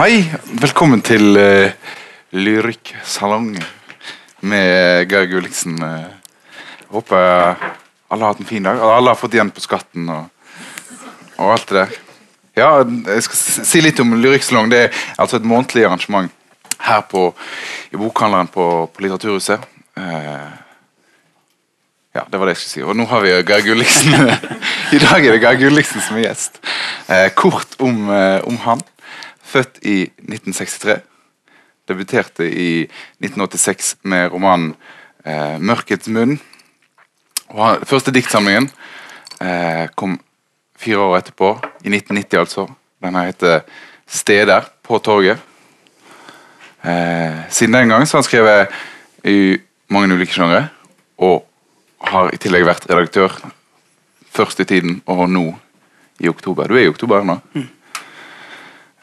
Hei, velkommen til uh, Lyrikksalong med Geir Gulliksen. Uh, håper alle har hatt en fin dag. og Alle har fått igjen på skatten og, og alt det der. Ja, jeg skal si litt om Lyrikksalong. Det er altså et månedlig arrangement her på, i bokhandleren på, på Litteraturhuset. Uh, ja, det var det jeg skulle si. Og nå har vi Geir Gulliksen. I dag er det Geir Gulliksen som er gjest. Eh, kort om, eh, om, han. Født i 1963. Debuterte i 1986 med romanen eh, 'Mørkets munn'. Og første diktsamlingen eh, kom fire år etterpå, i 1990 altså. Den heter 'Steder på torget'. Eh, siden den gang så har han skrevet i mange ulike sjangre. Og har i tillegg vært redaktør først i tiden, og nå i oktober. Du er i oktober nå? Mm.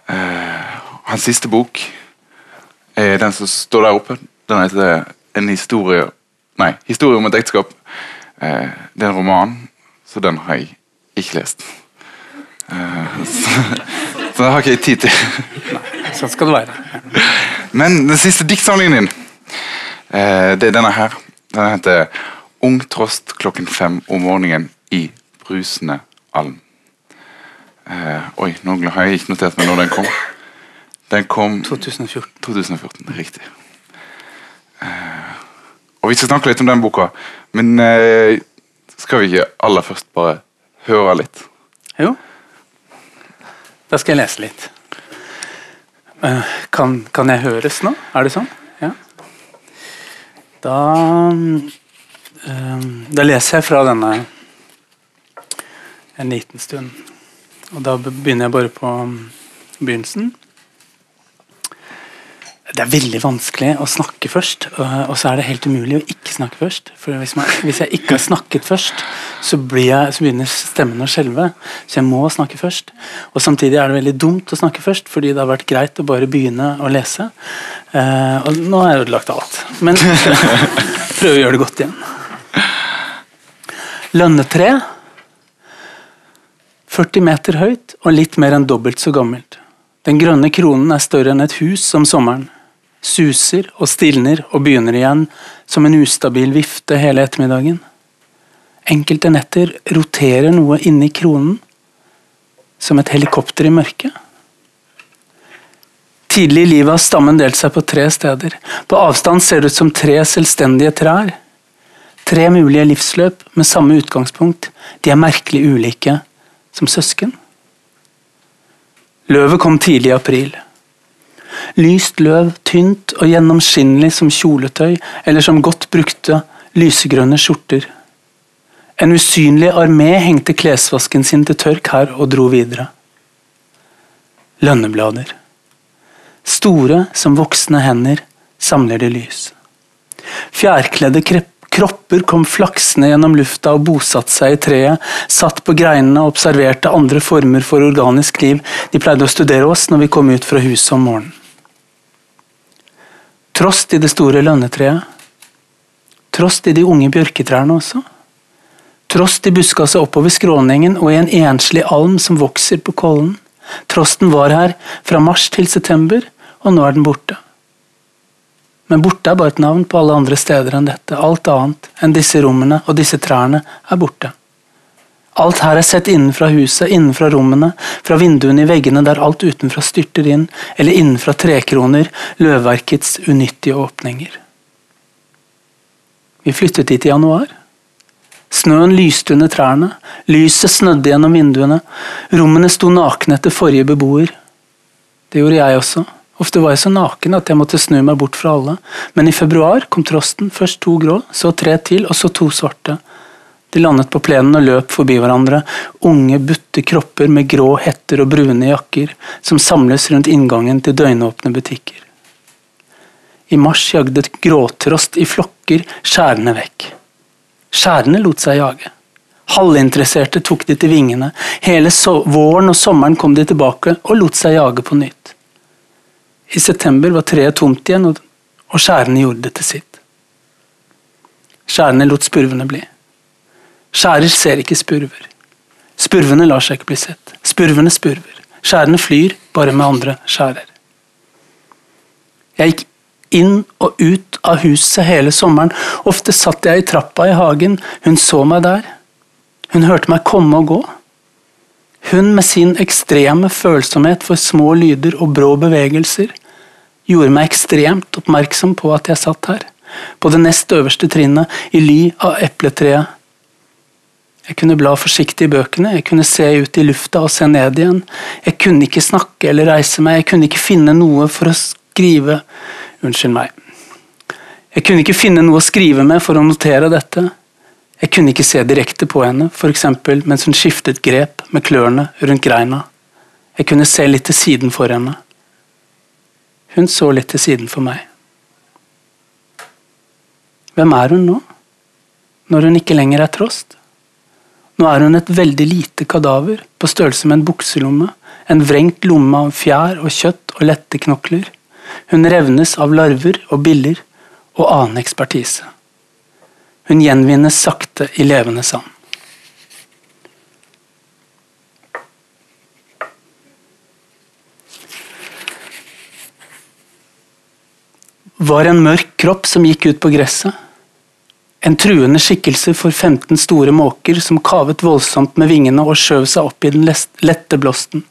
Uh, hans siste bok er den som står der oppe. Den heter 'En historie Nei, 'Historie om et ekteskap'. Uh, det er en roman, så den har jeg ikke lest. Uh, så, så det har ikke jeg tid til. Nei, sånn skal det være. Men den siste diktsamlingen din, det er denne her. Den heter Ung trost klokken fem om morgenen i brusende alm. Eh, oi, nå har jeg ikke notert meg når den kom. Den kom 2014. 2014, Riktig. Eh, og Vi skal snakke litt om den boka, men eh, skal vi ikke aller først bare høre litt? Jo. Da skal jeg lese litt. Eh, kan, kan jeg høres nå? Er det sånn? Ja. Da Ehm, da leser jeg fra denne en liten stund. Og da begynner jeg bare på um, begynnelsen. Det er veldig vanskelig å snakke først, og så er det helt umulig å ikke snakke først. For hvis, man, hvis jeg ikke har snakket først, så, jeg, så, begynner stemmen å skjelve. Så jeg må snakke først. Og Samtidig er det veldig dumt å snakke først, fordi det har vært greit å bare begynne å lese. Uh, og nå har jeg ødelagt alt. Men prøve å gjøre det godt igjen. Lønnetre. 40 meter høyt og litt mer enn dobbelt så gammelt. Den grønne kronen er større enn et hus om sommeren. Suser og stilner og begynner igjen som en ustabil vifte hele ettermiddagen. Enkelte netter roterer noe inni kronen, som et helikopter i mørket. Tidlig i livet har stammen delt seg på tre steder. På avstand ser det ut som tre selvstendige trær. Tre mulige livsløp med samme utgangspunkt. De er merkelig ulike som søsken. Løvet kom tidlig i april. Lyst løv, tynt og gjennomskinnelig som kjoletøy eller som godt brukte lysegrønne skjorter. En usynlig armé hengte klesvasken sin til tørk her og dro videre. Lønneblader. Store som voksne hender samler de lys. Fjærkledde krepp Kropper kom flaksende gjennom lufta og bosatte seg i treet, satt på greinene og observerte andre former for organisk liv. De pleide å studere oss når vi kom ut fra huset om morgenen. Trost i det store lønnetreet. Trost i de unge bjørketrærne også. Trost i buskaset oppover skråningen og i en enslig alm som vokser på kollen. Trosten var her fra mars til september, og nå er den borte. Men borte er bare et navn på alle andre steder enn dette. Alt annet enn disse rommene og disse trærne er borte. Alt her er sett innenfra huset, innenfra rommene, fra vinduene i veggene der alt utenfra styrter inn, eller innenfra trekroner, løvverkets unyttige åpninger. Vi flyttet dit i januar. Snøen lyste under trærne, lyset snødde gjennom vinduene, rommene sto nakne etter forrige beboer. Det gjorde jeg også. Ofte var jeg så naken at jeg måtte snu meg bort fra alle, men i februar kom trosten, først to grå, så tre til, og så to svarte. De landet på plenen og løp forbi hverandre, unge, butte kropper med grå hetter og brune jakker, som samles rundt inngangen til døgnåpne butikker. I mars jagde gråtrost i flokker skjærene vekk. Skjærene lot seg jage. Halvinteresserte tok de til vingene, hele so våren og sommeren kom de tilbake og lot seg jage på nytt. I september var treet tomt igjen, og skjærene gjorde det til sitt. Skjærene lot spurvene bli. Skjærer ser ikke spurver. Spurvene lar seg ikke bli sett. Spurvene spurver. Skjærene flyr, bare med andre skjærer. Jeg gikk inn og ut av huset hele sommeren. Ofte satt jeg i trappa i hagen. Hun så meg der. Hun hørte meg komme og gå. Hun med sin ekstreme følsomhet for små lyder og brå bevegelser gjorde meg ekstremt oppmerksom på at jeg satt her, på det nest øverste trinnet, i ly av epletreet. Jeg kunne bla forsiktig i bøkene, jeg kunne se ut i lufta og se ned igjen. Jeg kunne ikke snakke eller reise meg, jeg kunne ikke finne noe for å skrive Unnskyld meg. Jeg kunne ikke finne noe å skrive med for å notere dette. Jeg kunne ikke se direkte på henne, f.eks. mens hun skiftet grep med klørne rundt greina. Jeg kunne se litt til siden for henne. Hun så litt til siden for meg. Hvem er hun nå, når hun ikke lenger er Trost? Nå er hun et veldig lite kadaver, på størrelse med en bukselomme, en vrengt lomme av fjær og kjøtt og lette knokler. Hun revnes av larver og biller og annen ekspertise. Hun gjenvinnes sakte i levende sand. var en mørk kropp som gikk ut på gresset. En truende skikkelse for 15 store måker som kavet voldsomt med vingene og skjøv seg opp i den lette blåsten.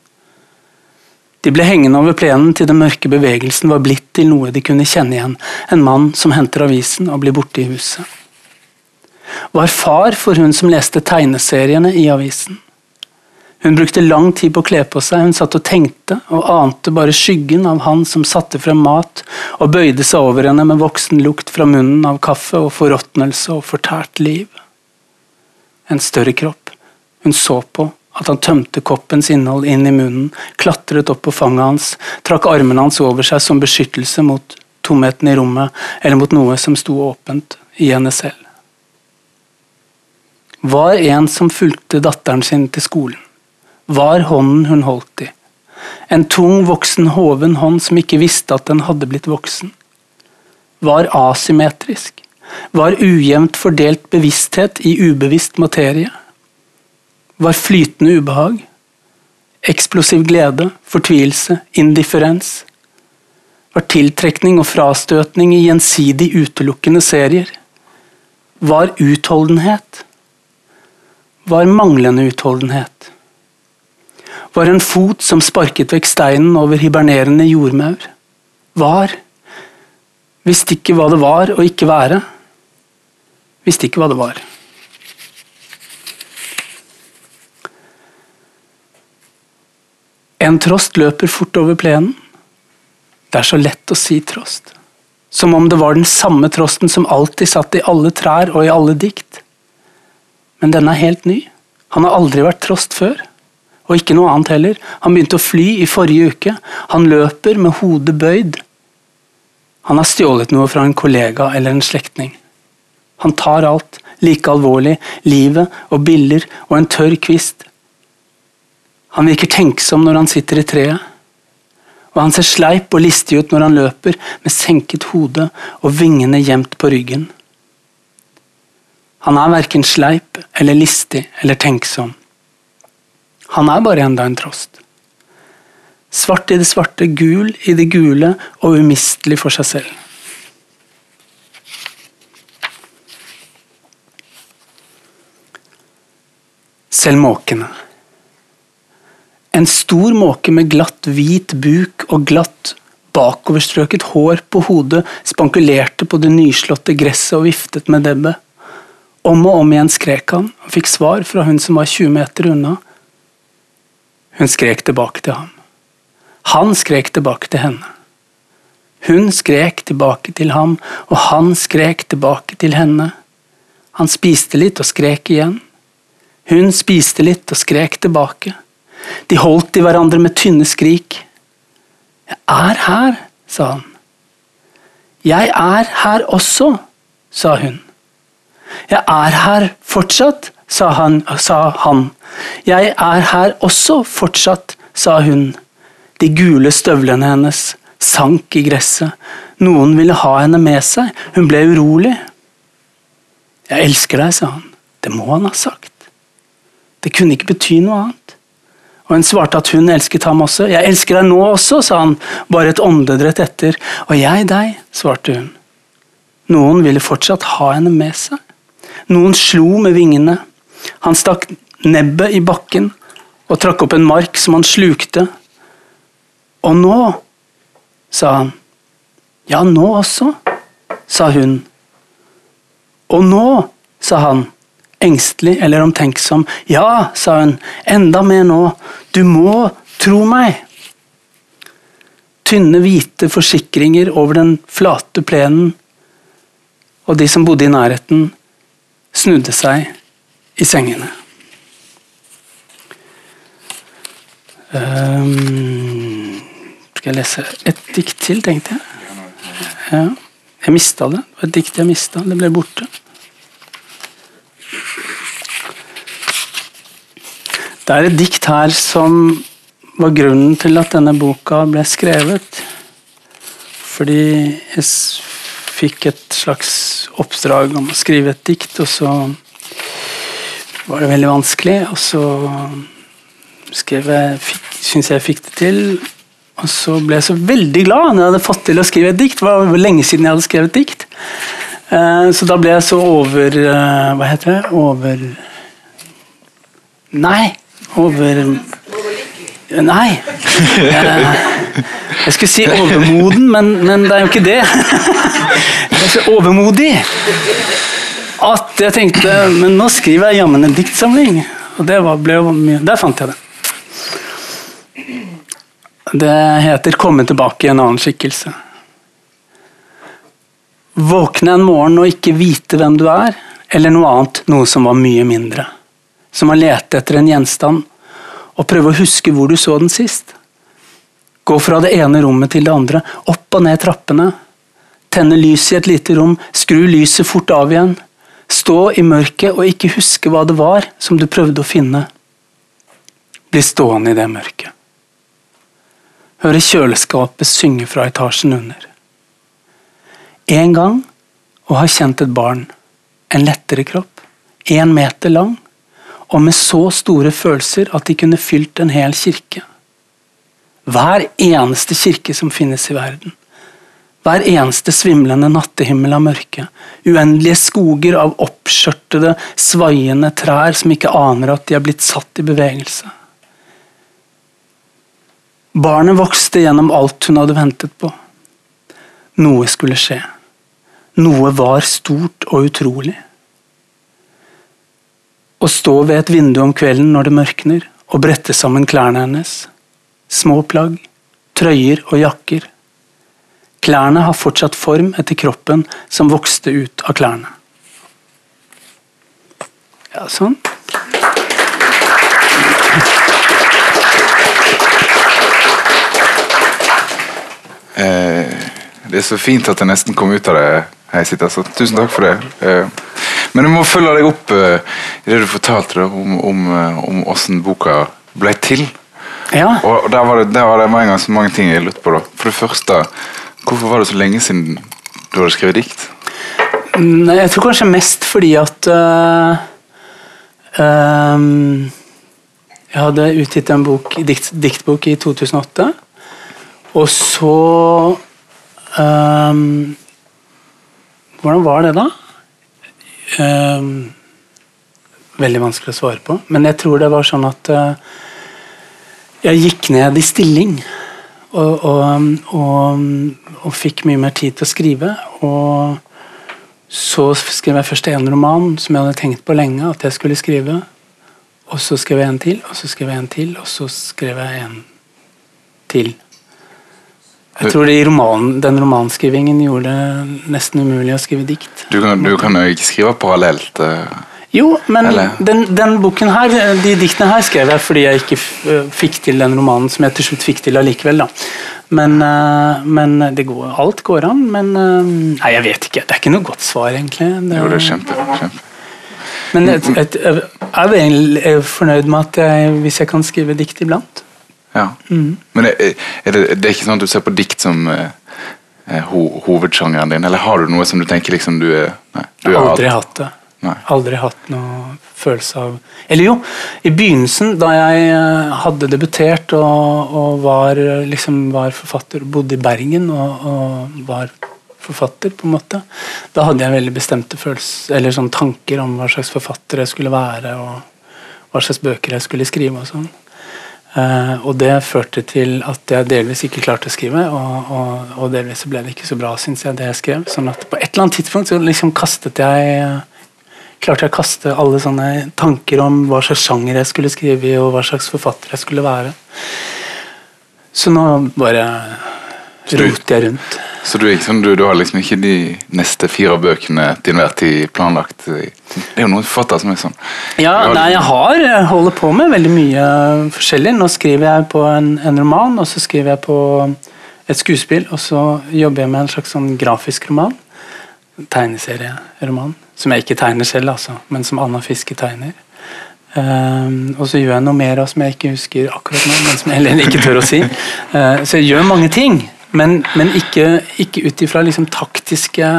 De ble hengende over plenen til den mørke bevegelsen var blitt til noe de kunne kjenne igjen, en mann som henter avisen og blir borte i huset. Var far for hun som leste tegneseriene i avisen. Hun brukte lang tid på å kle på seg, hun satt og tenkte, og ante bare skyggen av han som satte frem mat og bøyde seg over henne med voksenlukt fra munnen av kaffe og forråtnelse og fortært liv. En større kropp. Hun så på at han tømte koppens innhold inn i munnen, klatret opp på fanget hans, trakk armene hans over seg som beskyttelse mot tomheten i rommet eller mot noe som sto åpent i henne selv. Var en som fulgte datteren sin til skolen var hånden hun holdt i. En tung, voksen, hoven hånd som ikke visste at den hadde blitt voksen. Var asymmetrisk. Var ujevnt fordelt bevissthet i ubevisst materie. Var flytende ubehag. Eksplosiv glede, fortvilelse, indifferens. Var tiltrekning og frastøtning i gjensidig utelukkende serier. Var utholdenhet. Var manglende utholdenhet var en fot som sparket vekk steinen over hibernerende jordmaur. Var. Visste ikke hva det var å ikke være. Visste ikke hva det var. En trost løper fort over plenen. Det er så lett å si trost. Som om det var den samme trosten som alltid satt i alle trær og i alle dikt. Men denne er helt ny. Han har aldri vært trost før og ikke noe annet heller. Han begynte å fly i forrige uke. Han løper med hodet bøyd. Han har stjålet noe fra en kollega eller en slektning. Han tar alt, like alvorlig, livet og biller og en tørr kvist. Han virker tenksom når han sitter i treet. Og han ser sleip og listig ut når han løper, med senket hode og vingene gjemt på ryggen. Han er verken sleip eller listig eller tenksom. Han er bare enda en trost. Svart i det svarte, gul i det gule og umistelig for seg selv. Selv måkene. En stor måke med glatt, hvit buk og glatt, bakoverstrøket hår på hodet spankulerte på det nyslåtte gresset og viftet med nebbet. Om og om igjen skrek han, og fikk svar fra hun som var 20 meter unna. Hun skrek tilbake til ham. Han skrek tilbake til henne. Hun skrek tilbake til ham, og han skrek tilbake til henne. Han spiste litt og skrek igjen. Hun spiste litt og skrek tilbake. De holdt i hverandre med tynne skrik. Jeg er her, sa han. Jeg er her også, sa hun. Jeg er her fortsatt, sa han, sa han. Jeg er her også fortsatt, sa hun. De gule støvlene hennes sank i gresset. Noen ville ha henne med seg. Hun ble urolig. Jeg elsker deg, sa han. Det må han ha sagt. Det kunne ikke bety noe annet. Og hun svarte at hun elsket ham også. 'Jeg elsker deg nå også', sa han, bare et åndedrett etter. 'Og jeg deg', svarte hun. Noen ville fortsatt ha henne med seg. Noen slo med vingene. Han stakk nebbet i bakken og trakk opp en mark som han slukte. Og nå, sa han. Ja, nå også, sa hun. Og nå, sa han, engstelig eller omtenksom. Ja, sa hun, enda mer nå. Du må tro meg. Tynne, hvite forsikringer over den flate plenen, og de som bodde i nærheten, snudde seg i sengene. Um, skal jeg lese et dikt til, tenkte jeg. Ja. Jeg mista det. Det var et dikt jeg mista. Det ble borte. Det er et dikt her som var grunnen til at denne boka ble skrevet. Fordi jeg fikk et slags oppdrag om å skrive et dikt, og så var det veldig vanskelig. Og så skrev jeg, syns jeg fikk det til. Og så ble jeg så veldig glad når jeg hadde fått til å skrive et dikt. Det var lenge siden jeg hadde skrevet et dikt. Eh, så da ble jeg så over eh, Hva heter det? Over Nei! Over Nei! Jeg skulle si overmoden, men, men det er jo ikke det. Jeg er så overmodig at jeg tenkte Men nå skriver jeg jammen en diktsamling. Og det var, ble jo mye Der fant jeg det. Det heter 'Komme tilbake i en annen skikkelse'. Våkne en morgen og ikke vite hvem du er, eller noe annet, noe som var mye mindre. Som å lete etter en gjenstand og prøve å huske hvor du så den sist. Gå fra det ene rommet til det andre, opp og ned trappene. Tenne lyset i et lite rom, skru lyset fort av igjen. Stå i mørket og ikke huske hva det var som du prøvde å finne. Bli stående i det mørket høre kjøleskapet synge fra etasjen under. En gang å ha kjent et barn, en lettere kropp, én meter lang, og med så store følelser at de kunne fylt en hel kirke. Hver eneste kirke som finnes i verden. Hver eneste svimlende nattehimmel av mørke. Uendelige skoger av oppskjørtede, svaiende trær som ikke aner at de er blitt satt i bevegelse. Barnet vokste gjennom alt hun hadde ventet på. Noe skulle skje. Noe var stort og utrolig. Å stå ved et vindu om kvelden når det mørkner, og brette sammen klærne hennes. Små plagg, trøyer og jakker. Klærne har fortsatt form etter kroppen som vokste ut av klærne. Ja, sånn. Eh, det er så fint at jeg nesten kom ut av det jeg sitter. Så tusen takk for det. Eh, men jeg må følge deg opp eh, i det du fortalte om, om, om hvordan boka ble til. Ja. Og der var, det, der var det en gang så mange ting jeg lurte på. da. For det første, hvorfor var det så lenge siden du hadde skrevet dikt? Nei, jeg tror kanskje mest fordi at uh, um, Jeg hadde utgitt en bok, dikt, diktbok i 2008. Og så um, Hvordan var det, da? Um, veldig vanskelig å svare på. Men jeg tror det var sånn at uh, jeg gikk ned i stilling. Og, og, og, og, fikk mye mer tid til å skrive. Og så skrev jeg først en roman som jeg hadde tenkt på lenge at jeg skulle skrive. Og så skrev jeg en til, og så skrev jeg en til, og så skrev jeg en til. Jeg tror roman, den romanskrivingen gjorde det nesten umulig å skrive dikt. Du kan, jo ikke skrive parallelt? Uh, jo, men den, den, boken her, de diktene her skrev jeg fordi jeg ikke fikk til den romanen som jeg til slutt fikk til allikevel. da. Men, uh, men går, alt går an. Men uh, Nei, jeg vet ikke. Det er ikke noe godt svar, egentlig. Det, jo, det er kjempe, kjempe. Men et, jeg, jeg, er fornøyd med at jeg, hvis jeg kan skrive dikt iblant. Ja. Mm. Men er, er det, det, er ikke sånn at du ser på dikt som ho, hovedsjangeren din, eller har du noe som du tenker liksom du er nei, du Jeg har aldri hatt det. Nei. Aldri hatt noe følelse av Eller jo, i begynnelsen, da jeg eh, hadde debutert og, og var, eh, liksom, var forfatter, bodde i Bergen og, og var forfatter, på en måte, da hadde jeg veldig bestemte følelser, eller sånn tanker om hva slags forfatter jeg skulle være, og hva slags bøker jeg skulle skrive. og sånn. Eh, og det førte til at jeg delvis ikke klarte å skrive, og, og, og delvis ble det ikke så bra, syns jeg, det jeg skrev. sånn at på et eller annet tidspunkt så liksom kastet jeg klarte jeg å kaste alle sånne tanker om hva slags sjanger jeg skulle skrive i, og hva slags forfatter jeg skulle være. Så nå bare roter jeg rundt. Så du, sånn, du, du har liksom ikke de neste fire bøkene til enhver tid planlagt? Det er jo noen forfattere som er sånn. Ja, har nei, jeg liksom- har holder på med veldig mye forskjellig. Nå skriver jeg på en, en roman, og så skriver jeg på et skuespill, og så jobber jeg med en slags sånn grafisk roman. Tegneserieroman. Som jeg ikke tegner selv, altså, men som Anna Fiske tegner. Um, og så gjør jeg noe mer som jeg ikke husker akkurat nå, men som jeg ikke tør å si. Uh, så jeg gjør mange ting, men, men ikke, ikke ut ifra liksom, taktiske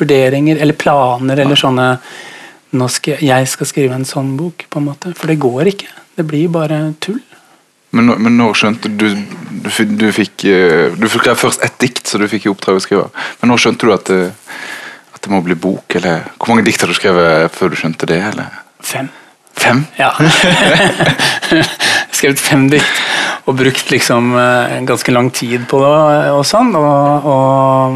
vurderinger eller planer eller sånne nå skal, jeg skal skrive en sånn bok, på en måte. For det går ikke. Det blir bare tull. Men, men når skjønte du Du, du fikk eh, Du skrev først ett dikt, så du fikk i oppdrag å skrive. Men nå skjønte du at det, at det må bli bok? Eller Hvor mange dikt har du skrevet før du skjønte det? Eller? Fem. Fem? Ja. Skrevet fem dikt og brukt liksom eh, ganske lang tid på det og sånn. Og, og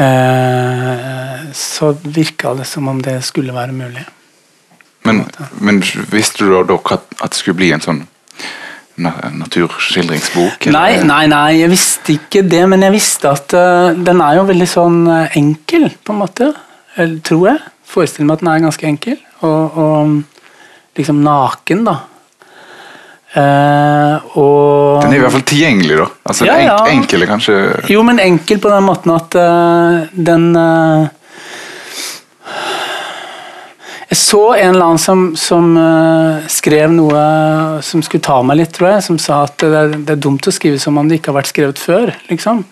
eh, så virka det som om det skulle være mulig. Men, men visste du da, at, det skulle bli en sånn naturskildringsbok? Nei, nei, nei, jeg visste ikke det, men jeg visste at uh, den er jo veldig sånn eh, enkel, på en måte. Eller, tror jeg. Forestiller meg at den er ganske enkel. Og, og liksom naken, da. Uh, og Den er i hvert fall tilgjengelig, da. Altså, Ja, ja. Enkel er kanskje Jo, men enkel på den måten at uh, den eh, Jeg så en eller annen som, som uh, skrev noe som skulle ta meg litt, tror jeg. Som sa at det er, det er dumt å skrive som om det ikke har vært skrevet før. liksom.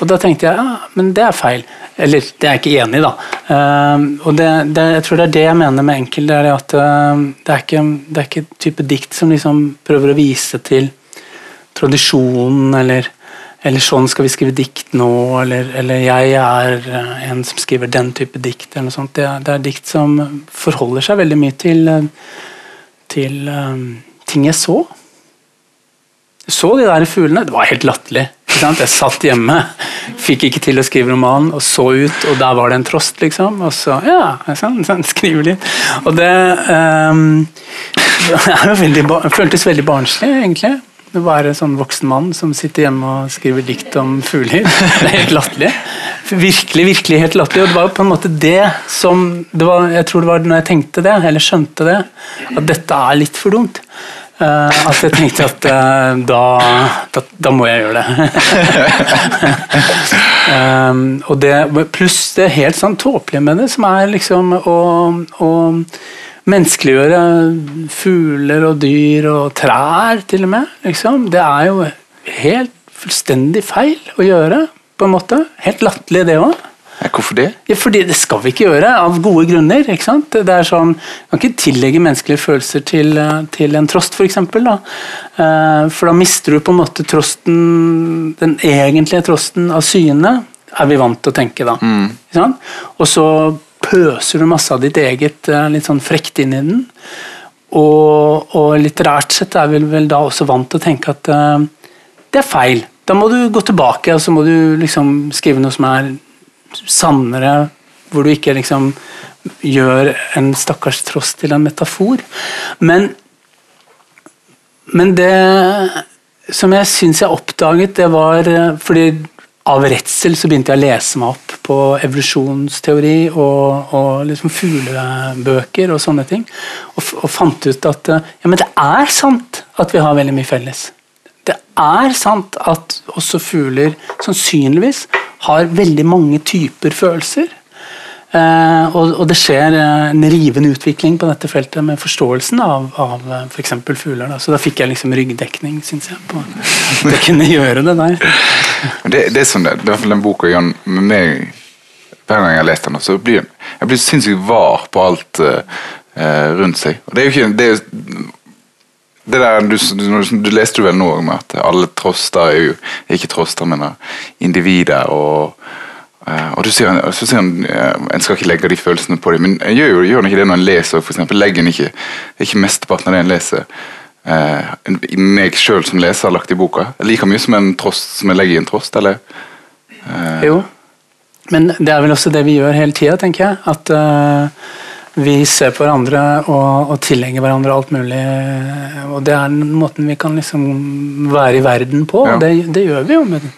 Og da tenkte jeg ja, men det er feil. Eller det er jeg ikke enig i, da. Uh, og det, det, jeg tror det er det jeg mener med enkel. Det er at uh, det er ikke det er ikke type dikt som liksom prøver å vise til tradisjonen, eller, eller sånn skal vi skrive dikt nå, eller, eller jeg er eh, en som skriver den type dikt, eller noe sånt. Det, det er dikt som forholder seg veldig mye til, eh, til um, ting jeg så. Jeg så de der fuglene. Det var helt latterlig. Jeg satt hjemme, fikk ikke til å skrive romanen, og så ut, og der var det en trost, liksom. Og så ja, sånn, sånn, skrive litt. Og det um, det føltes veldig barnslig, egentlig. Å være en sånn voksen mann som sitter hjemme og skriver dikt om fugler. Det er helt latterlig. Virkelig, virkelig helt latterlig. Og det var på en måte det som det var, Jeg tror det var når jeg tenkte det, eller skjønte det, at dette er litt for dumt. Uh, at jeg tenkte at uh, da, da, da må jeg gjøre det. um, og det pluss det helt sånn tåpelige med det, som er liksom å menneskeliggjøre fugler og dyr og trær, til og med. Liksom. Det er jo helt fullstendig feil å gjøre, på en måte. Helt latterlig, det òg. Hvorfor det? Ja, fordi det skal vi ikke gjøre, av gode grunner. ikke sant? Det er sånn, Man kan ikke tillegge menneskelige følelser til, eh, til en trost, f.eks. Da. Eh, For da mister du på en måte trosten, den egentlige trosten av syne, er vi vant til å tenke da. Sant? Og så pøser du masse av ditt eget eh, litt sånn frekt inn i den. Og, og litterært sett er vi vel da også vant til å tenke at uh, det er feil. Da må du gå tilbake og så må du liksom skrive noe som er sannere, hvor du ikke liksom gjør en stakkars tross til en metafor. Men, men det som jeg syns jeg oppdaget, det var eh, fordi av redsel så begynte jeg å lese meg opp på evolusjonsteori og, og liksom fuglebøker og sånne ting. Og, og fant ut at eh, ja, det er sant at vi har veldig mye felles. Det er sant at også fugler sannsynligvis har veldig mange typer følelser. Eh, og, og det skjer eh, en rivende utvikling på dette feltet med forståelsen av, av eh, f.eks. fugler. Da. Så da fikk jeg liksom ryggdekning, syns jeg, på at jeg kunne gjøre det der. Det, det er sånn det, det er den boka Jan, med meg Hver gang jeg har lest den, så blir jeg blir sinnssykt var på alt eh, rundt seg. Og det er jo ikke det, er, det der, du, du, du leste vel nå om at alle troster er jo ikke troster, men er individer. og eh, og du sier, så sier han uh, En skal ikke legge de følelsene på dem, men en gjør jo gjør han ikke det når en leser. For eksempel, legger han ikke, ikke mesteparten av det en leser uh, meg sjøl som leser har lagt i boka. Like mye som en trost som jeg legger i en trost, eller? Uh, Jo. Men det er vel også det vi gjør hele tida, tenker jeg. At eh, vi ser på hverandre og, og tilhenger hverandre alt mulig. Og det er den måten vi kan liksom være i verden på. Ja. og Det, det gjør vi jo med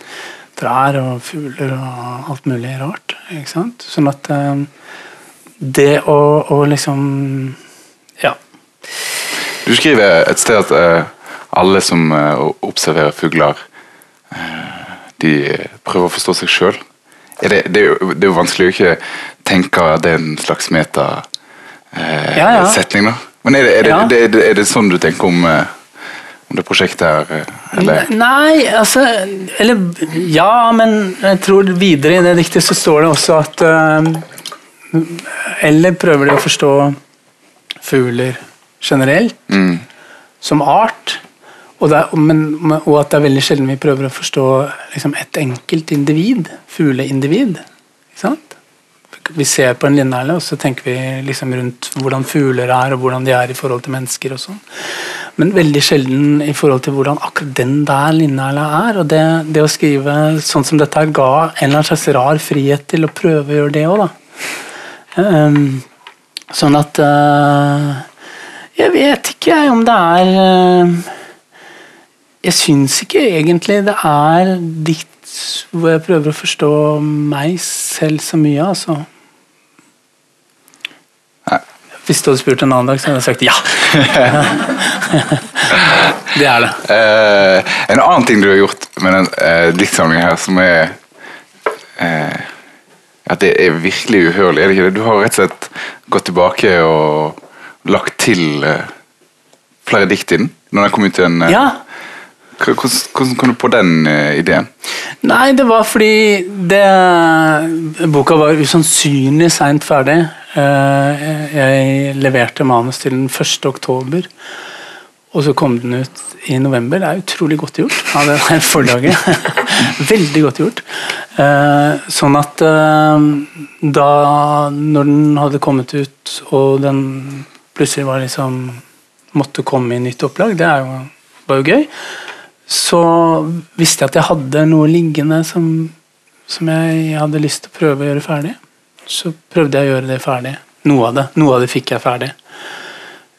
trær og fugler og alt mulig rart. Ikke sant? Sånn at eh, det å, å liksom Ja. Du skriver et sted at eh, alle som eh, observerer fugler, eh, de prøver å forstå seg sjøl. Det, det, det er jo vanskelig å ikke tenke at det er en slags metasetning, Ja, ja. da. Men er det, er, det, Ja. er det sånn du tenker om, eh, om det prosjektet her? eh, Eller? Nei, altså Eller ja, men jeg tror videre i det diktet så står det også at uh, Eller prøver de å forstå fugler generelt, Mm. som art. Og, det er, men, og at det er veldig sjelden vi prøver å forstå liksom, et enkelt individ. Fugleindivid. Ikke sant? Vi ser på en linnærle, og så tenker vi liksom rundt hvordan fugler er, og hvordan de er i forhold til mennesker. og sånn. Men veldig sjelden i forhold til hvordan akkurat den der linnærla er. Og det, det å skrive sånn som dette her ga en eller annen slags rar frihet til å prøve å gjøre det òg, da. Um, sånn at uh, Jeg vet ikke jeg, om det er uh, Jeg syns ikke egentlig det er dikt hvor jeg prøver å forstå meg selv så mye, altså. Hvis du hadde spurt en annen dag, så hadde jeg sagt ja. det er det. Eh, en annen ting du har gjort med den uh, diktsamlingen her, som er eh, At det er virkelig uhørlig, er det ikke det? Du har rett og slett gått tilbake og lagt til flere dikt i den? Når den kom ut i en Ja. Hvordan, hvordan kom du på den ideen? Nei, det var fordi det, boka var usannsynlig seint ferdig. Eh, Jeg leverte manus til den 1. oktober, og så kom den ut i november. Det er utrolig godt gjort av det der forlaget. Veldig godt gjort. Eh, Sånn at eh, da når den hadde kommet ut, og den plutselig var liksom måtte komme i nytt opplag, det jo, var jo gøy så visste jeg at jeg hadde noe liggende som, som jeg hadde lyst til å prøve å gjøre ferdig. Så prøvde jeg å gjøre det ferdig. Noe av det Noe av det fikk jeg ferdig.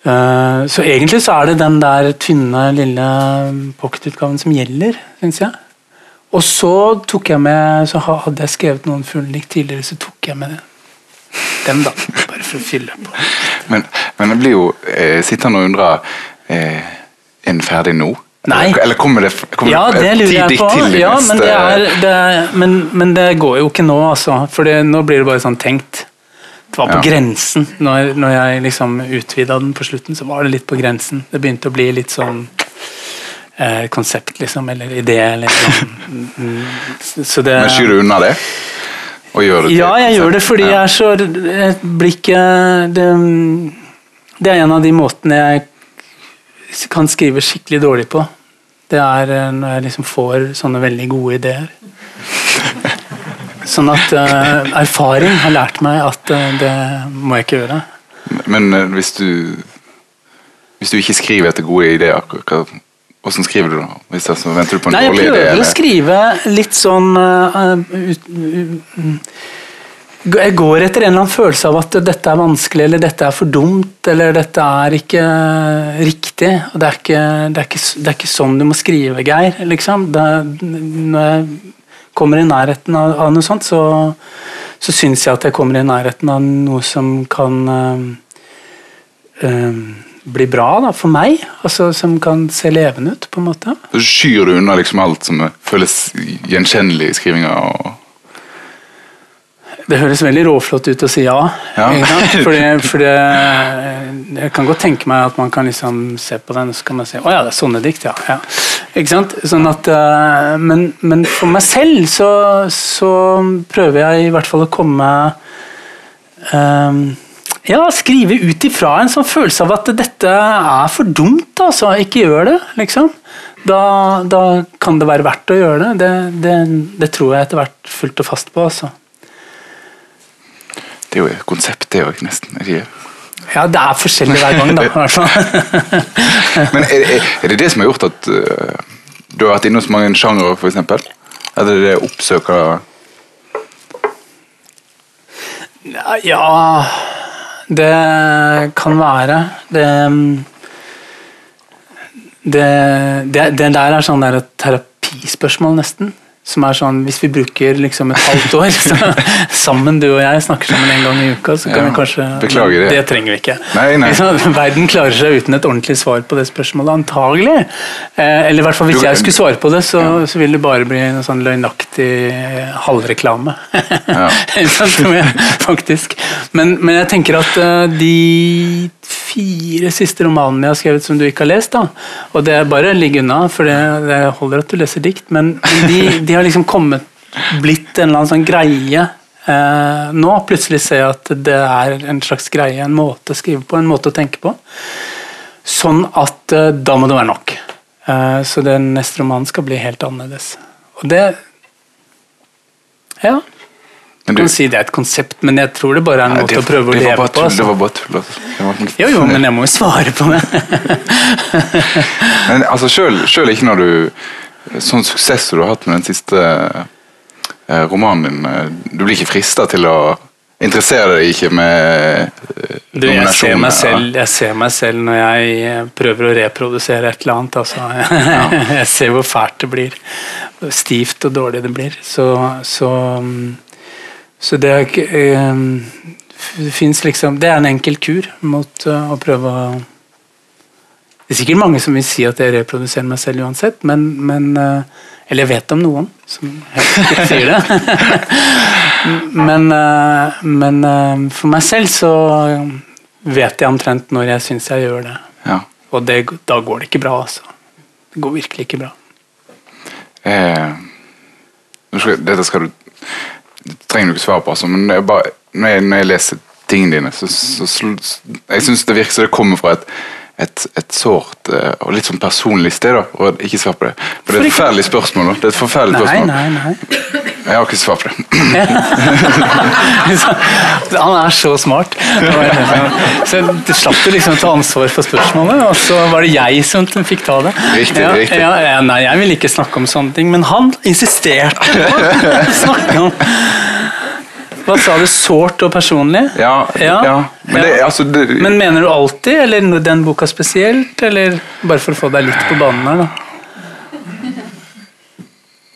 Eh, så egentlig så er det den der tynne, lille pocketutgaven som gjelder, syns jeg. Og så tok jeg med Så hadde jeg skrevet noen fugledikt tidligere, så tok jeg med dem, da. Bare for å fylle på. Men, men jeg blir jo eh, sittende og undre eh, Er den ferdig nå? Nei. Eller kommer det, kommer Ja, det lurer jeg på. til Ja, men, det er, det er, men, men det går jo ikke nå, altså. For nå blir det bare sånn tenkt. Det var på Ja. grensen. Når, når jeg liksom utvida den på slutten, så var det litt på grensen. Det begynte å bli litt sånn eh, konsept, liksom, eller idé, eller sånn. Så det Men skyr du unna det? Og gjør det til Ja, jeg gjør det fordi Ja. jeg er så Jeg blir ikke det, det er en av de måtene jeg kan skrive skikkelig dårlig på. Det er eh, når jeg liksom får sånne veldig gode ideer. Sånn at uh, erfaring har lært meg at uh, det må jeg ikke gjøre. Men uh, hvis du Hvis du ikke skriver etter gode ideer, hva, hvordan skriver du da? Hvis altså, venter du på en Nei, jeg dårlig idé? prøver å eller? skrive litt sånn ut, Jeg går etter en eller annen følelse av at dette er vanskelig, eller dette er for dumt, eller dette er ikke riktig. Og det er ikke, det er ikke, det er ikke sånn du må skrive, Geir. liksom. Det, når jeg kommer i nærheten av, av noe sånt, så, så syns jeg at jeg kommer i nærheten av noe som kan øh, øh, bli bra da, for meg. Altså Som kan se levende ut, på en måte. Så skyr du unna liksom alt som føles gjenkjennelig i skrivinga? Og... Det høres veldig råflott ut å si ja. Ja. Fordi, fordi jeg kan godt tenke meg at man kan liksom se på den og så kan man si å ja, det er sånne dikt, ja. ja. Ikke sant? Sånn at, eh, men, men for meg selv så, så prøver jeg i hvert fall å komme um, ja, skrive ut ifra en sånn følelse av at dette er for dumt, altså. Ikke gjør det, liksom. Da, da kan det være verdt å gjøre det. Det, det, det tror jeg etter hvert fullt og fast på, altså. Det er jo et konsept, det òg, nesten. ikke? Ja, det er forskjellig hver gang, da. hvert fall. Men er, er, det det som har gjort at uh, du har vært innom så mange sjangere, f.eks.? Er det det oppsøker Ja Det kan være. Det Det, det, det der er sånn der et terapispørsmål, nesten. Som er sånn, Hvis vi bruker liksom et halvt år så, sammen, du og jeg, snakker sammen en gang i uka, så kan Ja, vi kanskje beklager det. Det trenger vi ikke. Nei, nei. Liksom, Verden klarer seg uten et ordentlig svar på det spørsmålet, antagelig. Eh, eller i hvert fall hvis jeg skulle svare på det, så, så vil det bare bli en sånn løgnaktig eh, halvreklame. Ja. Faktisk. Men, men jeg tenker at uh, de fire siste romanene jeg har skrevet som du ikke har lest, da, og det er bare ligg unna, for det, det holder at du leser dikt, men de, de har liksom kommet blitt en eller annen sånn greie. Eh, nå plutselig ser jeg at det er en slags greie, en måte å skrive på, en måte å tenke på. Sånn at eh, da må det være nok. Eh, så den neste romanen skal bli helt annerledes. Og det Ja. Du kan si det er et konsept, men jeg tror det bare er en måte å prøve å leve på. Altså. Det var bare tull. Altså. Jo, jo, men jeg må jo svare på det. Men altså, selv, ikke når du Sånn suksess du har hatt med den siste eh, romanen din, eh, du blir ikke frista til å interessere deg ikke med eh, Du, jeg, ser meg selv, jeg ser meg selv når jeg prøver å reprodusere et eller annet. Altså. Jeg ser hvor fælt det blir. Stivt og dårlig det blir. Så, så, mm, så det er eh, Det fins liksom Det er en enkel kur mot eh, å prøve å Det er sikkert mange som vil si at jeg reproduserer meg selv uansett, men, men eh, Eller jeg vet om noen som helt ikke sier det. men men for meg selv så vet jeg omtrent når jeg syns jeg gjør det. Ja. Og det, da går det ikke bra, altså. Det går virkelig ikke bra. Eh, skal, dette skal du trenger du ikke svare på, altså, men bare, når, jeg, når jeg leser tingene dine, så, så, så Jeg syns det virker som det kommer fra et, et, et sårt eh, og litt sånn personlig sted. da, og Ikke svar på det. For Det er et forferdelig spørsmål. da, det er et forferdelig Nei, spørsmål. nei, nei. Jeg har ikke svar på det. Han er så smart. Så du slapp du liksom ta ansvar for spørsmålet, og så var det jeg som fikk ta det. Riktig, ja, riktig. Ja, ja, nei, jeg ville ikke snakke om sånne ting, men han insisterte på å snakke om Hva sa du? Sårt og personlig? Ja, ja. Men det, altså, det, Men mener du alltid, eller den boka spesielt? Eller bare for å få deg litt på banen her, da?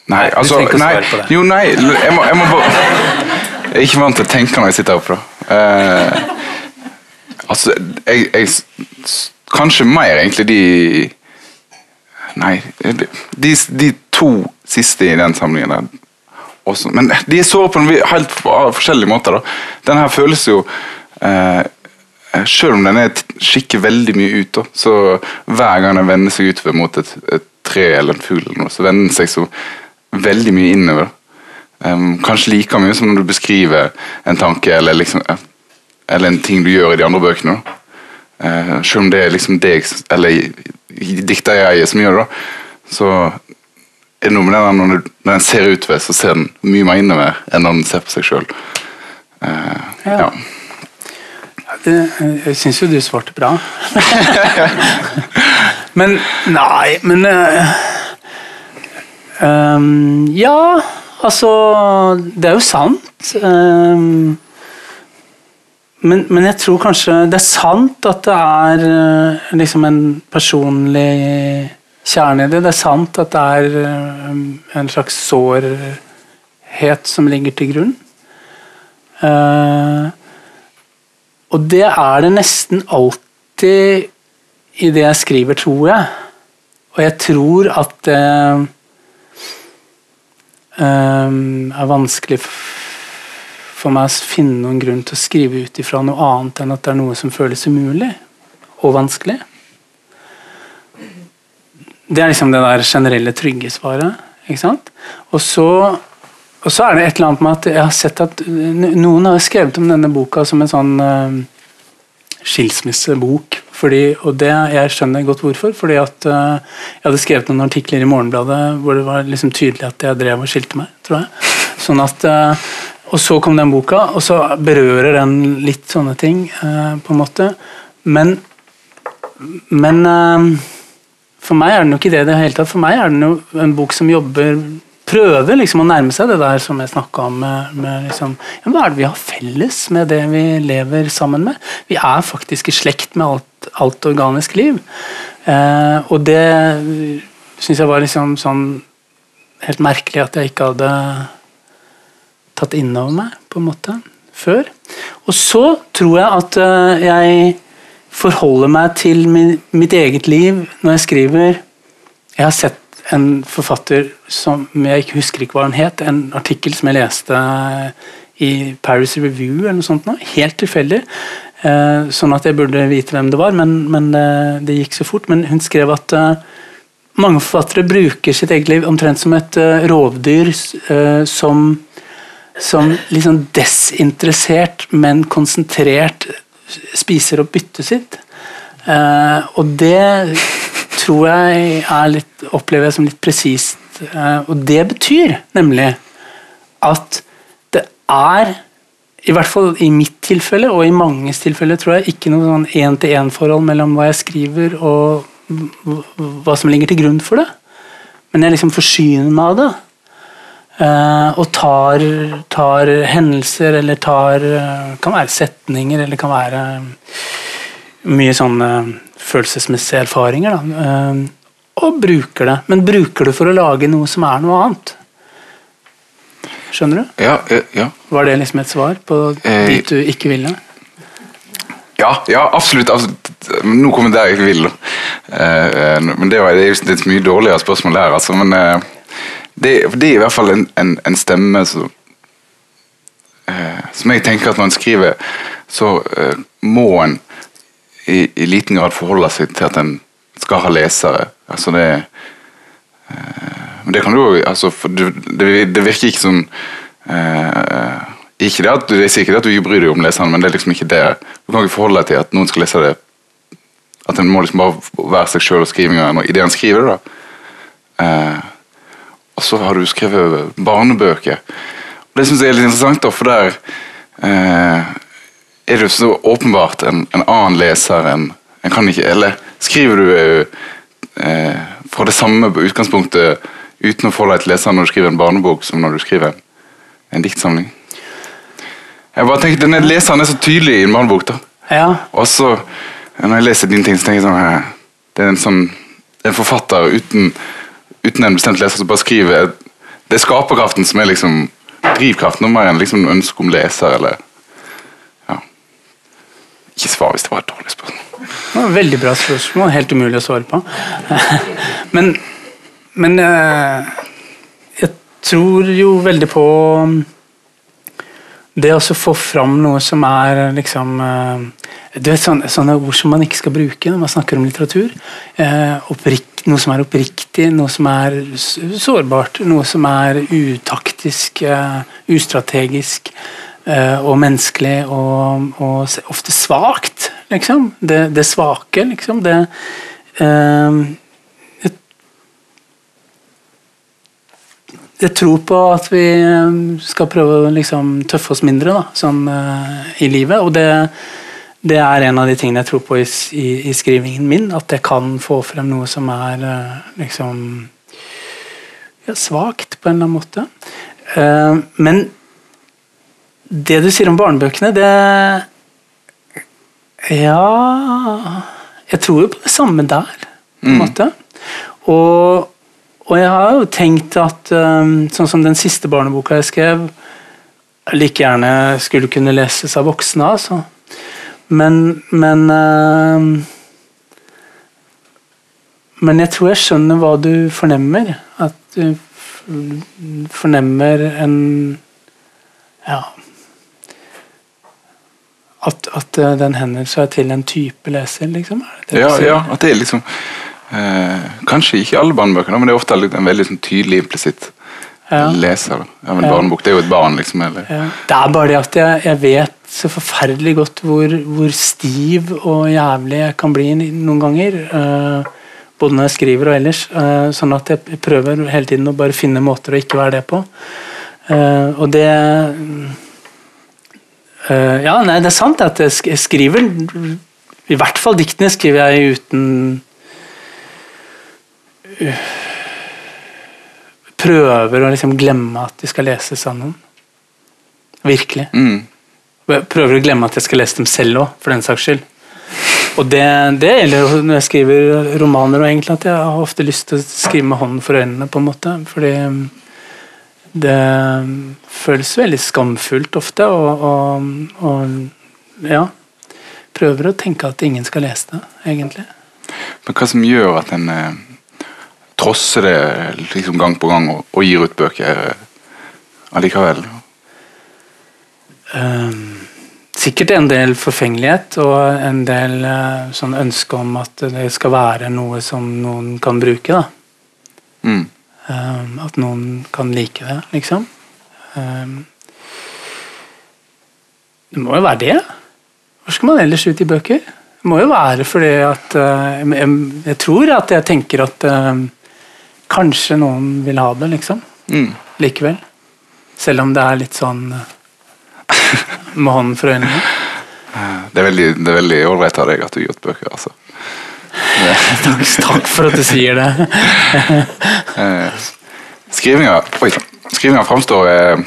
Nei, altså nei. Jo, nei, jeg må, jeg må bare Jeg er ikke vant til å tenke når jeg sitter oppe, da. Eh, altså, jeg, jeg Kanskje mer, egentlig, de Nei, de, de, de to siste i den samlingen der. Også, men de er såre på en helt for- forskjellige måter. Den her føles jo eh, Selv om den er skikker veldig mye ut, da, så hver gang den vender seg utover mot et, et tre eller en fugl, så vender den seg så veldig mye innover. Um, kanskje like mye som når du beskriver en tanke eller, liksom, eh, eller en ting du gjør i de andre bøkene. Eh, selv om det er liksom deg, eller dikter jeg som gjør det, da, så er noe med den når, når den ser utover, så ser den mye mer innover enn når den ser på seg sjøl. Ja. ja. Det, jeg syns jo du svarte bra. men Nei, men uh, um, Ja, altså Det er jo sant. Um, men, men jeg tror kanskje det er sant at det er uh, liksom en personlig kjerne i det. Det er sant at det er eh, en slags sårhet som ligger til grunn. Eh, og det er det nesten alltid i det jeg skriver, tror jeg. Og jeg tror at det ehm, er vanskelig for meg å finne noen grunn til å skrive ut ifra noe annet enn at det er noe som føles umulig og vanskelig. Det er liksom det der generelle trygge svaret. Ikke sant? Og så og så er det et eller annet med at jeg har sett at noen har skrevet om denne boka som en sånn uh, skilsmissebok. Fordi, og det, jeg skjønner godt hvorfor. fordi at uh, Jeg hadde skrevet noen artikler i Morgenbladet hvor det var liksom tydelig at jeg drev og skilte meg. tror jeg. Sånn at, uh, og så kom den boka, og så berører den litt sånne ting. på en måte. Men, men for meg er den jo ikke det det hele tatt. For meg er den jo en bok som jobber Prøver liksom å nærme seg det der som jeg snakka om. Med, med liksom, ja, hva er det vi har felles med det vi lever sammen med? Vi er faktisk i slekt med alt, alt organisk liv. Eh, og det syns jeg var liksom sånn helt merkelig at jeg ikke hadde tatt inn over meg, på en måte, før. Og så tror jeg at eh, jeg forholder meg til min, mitt eget liv når jeg skriver. Jeg har sett en forfatter som jeg ikke husker ikke hva han het, en artikkel som jeg leste i Paris Review eller noe sånt, nå, helt tilfeldig. Eh, sånn at jeg burde vite hvem det var, men, men det, det gikk så fort. Men hun skrev at eh, mange forfattere bruker sitt eget liv omtrent som et eh, rovdyr eh, som som liksom desinteressert, men konsentrert spiser opp byttet sitt. Eh, og det tror jeg er litt, opplever jeg som litt presist. Eh, og det betyr nemlig at det er, i hvert fall i mitt tilfelle, og i manges tilfelle, tror jeg, ikke noe sånn én-til-én-forhold mellom hva jeg skriver og hva som ligger til grunn for det. Men jeg liksom forsyner meg av det. Eh, og tar, tar hendelser, eller tar eh, Kan være setninger, eller kan være mye sånne følelsesmessige erfaringer. Da. Eh, og bruker det. Men bruker det for å lage noe som er noe annet. Skjønner du? Ja, ja. Var det liksom et svar på Eh, dit du ikke ville? Ja, ja absolutt, absolutt. Nå kommer det jeg ikke vil. Eh, eh, men det, var, det er jo et mye dårligere spørsmål der, altså. Men eh, det, det er i hvert fall en, en, en stemme som eh, Som jeg tenker at når en skriver, så eh, må en i, i liten grad forholde seg til at en skal ha lesere. Altså det eh, det kan du altså, det, det virker ikke som eh, ikke det at Jeg sier ikke at du ikke bryr deg om leseren, men det er liksom ikke det. Du kan ikke forholde deg til at noen skal lese det. At en må liksom bare være seg sjøl og skrive noe i det en skriver. da. Eh, og så har du skrevet barnebøker. Og Det syns jeg er litt interessant, da, for der eh, er det jo så åpenbart en, en annen leser enn en kan ikke, Eller skriver du eh, fra det samme utgangspunktet uten å forholde deg til leseren når du skriver en barnebok, som når du skriver en, en diktsamling? Jeg bare tenker, denne Leseren er så tydelig i en barnebok. da. Ja, Og så, når jeg leser dine ting, så tenker jeg sånn eh, Det er en sånn en forfatter uten, uten en bestemt leser som bare skriver Det er skaperkraften som er liksom drivkraften, og mer enn liksom ønske om leser, eller Ja. Ikke svar hvis det var et dårlig spørsmål. det var et veldig bra spørsmål. Helt umulig å svare på. Men, men eh, jeg tror jo veldig på det å få fram noe som er liksom eh, Du vet sånne, sånne ord som man ikke skal bruke når man snakker om litteratur. Eh, opprikt, noe som er oppriktig, noe som er sårbart, noe som er utaktisk, eh, ustrategisk eh, og menneskelig og, og ofte svakt, liksom. Det, det svake, liksom. Det jeg tror på at vi eh, skal prøve å liksom tøffe oss mindre da, sånn, uh, i livet. Og det, det er en av de tingene jeg tror på i, i, i skrivingen min. At jeg kan få frem noe som er uh, liksom ja, svakt, på en eller annen måte. Uh, men det du sier om barnebøkene, det Ja Jeg tror jo på det samme der, på en Mm. måte. Og og jeg har jo tenkt at um, sånn som den siste barneboka jeg skrev, like gjerne skulle kunne leses av voksne. altså. Men Men um, Men jeg tror jeg skjønner hva du fornemmer. At du fornemmer en Ja. At, at uh, den henvender seg til en type leser, liksom? Ja, ja, at det er liksom eh, Kanskje ikke alle barnebøkene, men det er ofte en veldig sånn tydelig implisitt Ja. leser. Ja, men Ja. Barnebok, det er jo et barn, liksom. Eller? Ja. Det er bare det at jeg, jeg vet så forferdelig godt hvor, hvor stiv og jævlig jeg kan bli noen ganger. eh, både når jeg skriver og ellers. eh, sånn at jeg prøver hele tiden å bare finne måter å ikke være det på. Eh, og det eh, Ja, nei, det er sant at jeg skriver I hvert fall diktene skriver jeg uten Prøver å liksom glemme at de skal lese noen. Virkelig. Mm. Jeg prøver å glemme at jeg skal lese dem selv òg, for den saks skyld. Og det, det gjelder når jeg skriver romaner, og egentlig at jeg har ofte lyst til å skrive med hånden for øynene, på en måte. Fordi det føles veldig skamfullt ofte, og, og, og ja. Prøver å tenke at ingen skal lese det, egentlig. Men hva som gjør at en eh, trosser det liksom gang på gang og, og gir ut bøker eh, allikevel? Um, sikkert en del forfengelighet og en del uh, sånn ønske om at det skal være noe som noen kan bruke. da. Mm. Um, at noen kan like det, liksom. Um, det må jo være det. Hvor skal man ellers ut i bøker? Det må jo være fordi at uh, jeg, jeg tror at jeg tenker at eh, kanskje noen vil ha det, liksom. Mm. Likevel. Selv om det er litt sånn eh, med hånden for øynene. Det er veldig det er veldig ålreit av deg at du har gjort bøker. altså. Takk, takk for at du sier det. Eh, skrivinga skrivinga framstår eh,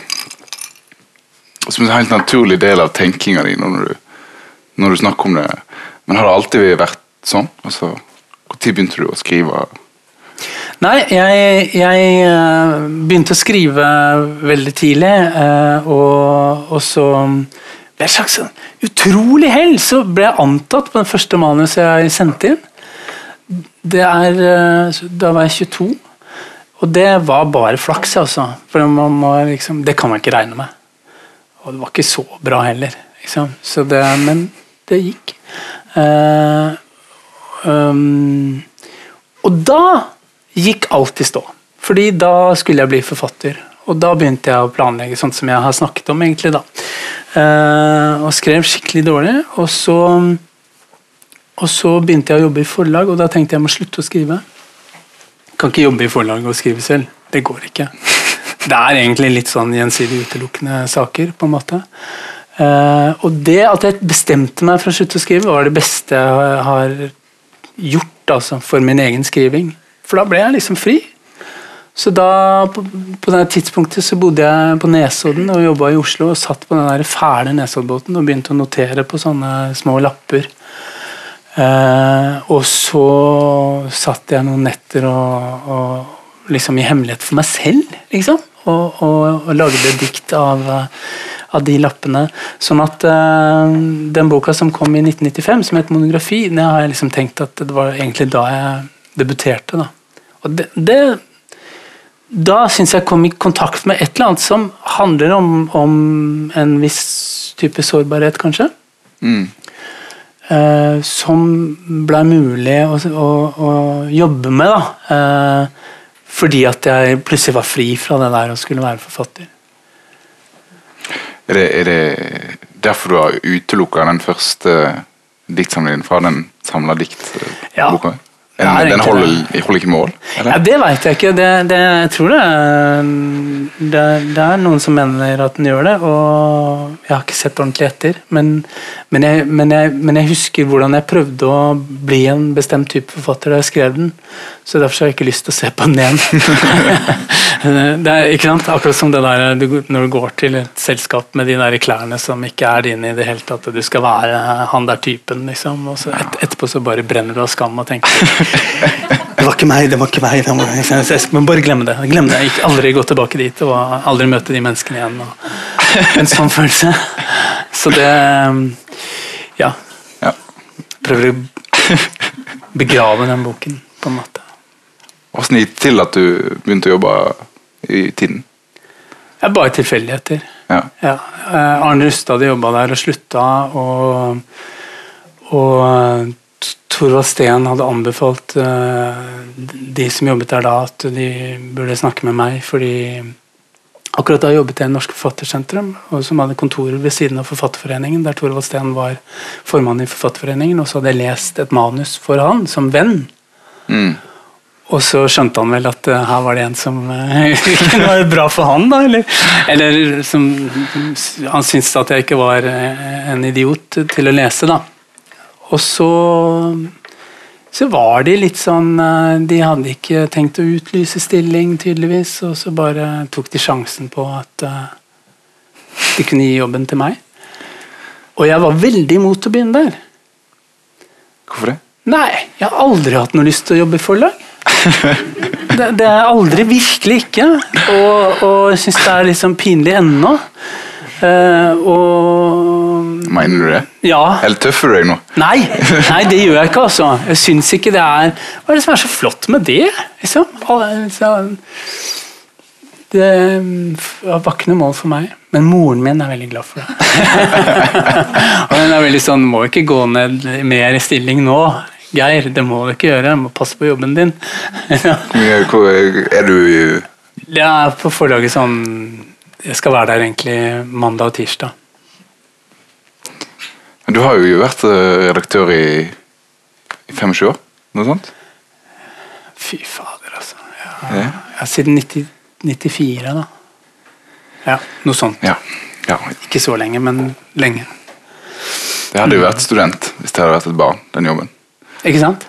som en helt naturlig del av tenkinga di når du, når du snakker om det. Men har det alltid vært sånn? Altså, Når begynte du å skrive? Nei, jeg, jeg eh, begynte å skrive veldig tidlig, eh, og, og så ved et slags utrolig hell så ble jeg antatt på den første manuset jeg sendte inn. Det er, eh, Da var jeg 22, og det var bare flaks, altså. For liksom, det kan man ikke regne med. Og det var ikke så bra heller. Liksom. Så det, men det gikk. Uh, um, og da gikk alt i stå. Fordi da skulle jeg bli forfatter. Og da begynte jeg å planlegge sånn som jeg har snakket om. egentlig da. Eh, og skrev skikkelig dårlig. Og så, og så begynte jeg å jobbe i forlag, og da tenkte jeg jeg må slutte å skrive. Kan ikke jobbe i forlag og skrive selv. Det går ikke. Det er egentlig litt sånn gjensidig utelukkende saker, på en måte. Eh, og det at jeg bestemte meg for å slutte å skrive, var det beste jeg har gjort altså, for min egen skriving. For da ble jeg liksom fri. Så da, på, på det tidspunktet så bodde jeg på Nesodden og jobba i Oslo og satt på den der fæle Nesoddbåten og begynte å notere på sånne små lapper. Eh, og så satt jeg noen netter og, og liksom i hemmelighet for meg selv, liksom. Og, og, og lagde dikt av, av de lappene. Sånn at eh, den boka som kom i 1995, som het 'Monografi', det har jeg liksom tenkt at det var egentlig da jeg debuterte. da. Og det, det da syns jeg kom i kontakt med et eller annet som handler om, om en viss type sårbarhet, kanskje. Mm. Eh, som ble mulig å, å, å jobbe med, da. Eh, fordi at jeg plutselig var fri fra det der og skulle være forfatter. Er det, er det derfor du har utelukka den første diktsamlingen fra den samla diktboka? Ja. Den, er den holder, holder ikke mål? Ja, Det veit jeg ikke. Det, det, jeg tror det, det, det er noen som mener at den gjør det, og jeg har ikke sett ordentlig etter. Men, men, jeg, men, jeg, men jeg husker hvordan jeg prøvde å bli en bestemt type forfatter da jeg skrev den, så derfor har jeg ikke lyst til å se på den igjen. det er ikke sant? Akkurat som det der når du går til et selskap med de der klærne som ikke er dine i det hele tatt, og du skal være han der typen, liksom, og så et, etterpå så bare brenner du av skam og tenker det var ikke meg, det var ikke meg. Det var, jeg skal bare glemme det. Glem det. Jeg gikk aldri gå tilbake dit og aldri møte de menneskene igjen. Og en sånn følelse. Så det Ja. Ja. Prøver å begrave den boken, på en måte. Hvordan gikk det til at du begynte å jobbe i tiden? Det er bare tilfeldigheter. Ja. Ja. eh, Arne Rustad jobba der og slutta, og, og Torvald Steen hadde anbefalt eh, de som jobbet der da, at de burde snakke med meg, fordi Akkurat da jobbet jeg i Norsk Forfattersentrum, som hadde kontorer ved siden av Forfatterforeningen, der Torvald Steen var formann i Forfatterforeningen, og så hadde jeg lest et manus for han som venn. Mm. Og så skjønte han vel at uh, her var det en som uh, ikke var bra for han, da. Eller, eller som Han syntes at jeg ikke var uh, en idiot til å lese, da. Og så så var de litt sånn De hadde ikke tenkt å utlyse stilling, tydeligvis, og så bare tok de sjansen på at de kunne gi jobben til meg. Og jeg var veldig imot å begynne der. Hvorfor det? Nei, jeg har aldri hatt noe lyst til å jobbe i forlag. Det, det er aldri, virkelig ikke. Og, og jeg syns det er liksom pinlig ennå. Uh, og Mener du det? Ja. Eller tøffer du deg nå? Nei, nei, det gjør jeg ikke, altså. Jeg syns ikke det er Hva er det som er så flott med det? Liksom? det var ikke noe mål for meg, men moren min er veldig glad for det. og hun er veldig sånn Må ikke gå ned mer i stilling nå. Geir, det må du ikke gjøre. Du må passe på jobben din. Hvor er du Jeg er på forlaget sånn Jeg skal være der egentlig mandag og tirsdag. Du har jo vært redaktør i, i 25 år? Noe sånt? Fy fader, altså. Ja, ja. Siden 90, 94, da. Ja, noe sånt. Ja. Ja. Ikke så lenge, men lenge. Det hadde jo vært student hvis det hadde vært et barn, den jobben. Ikke sant?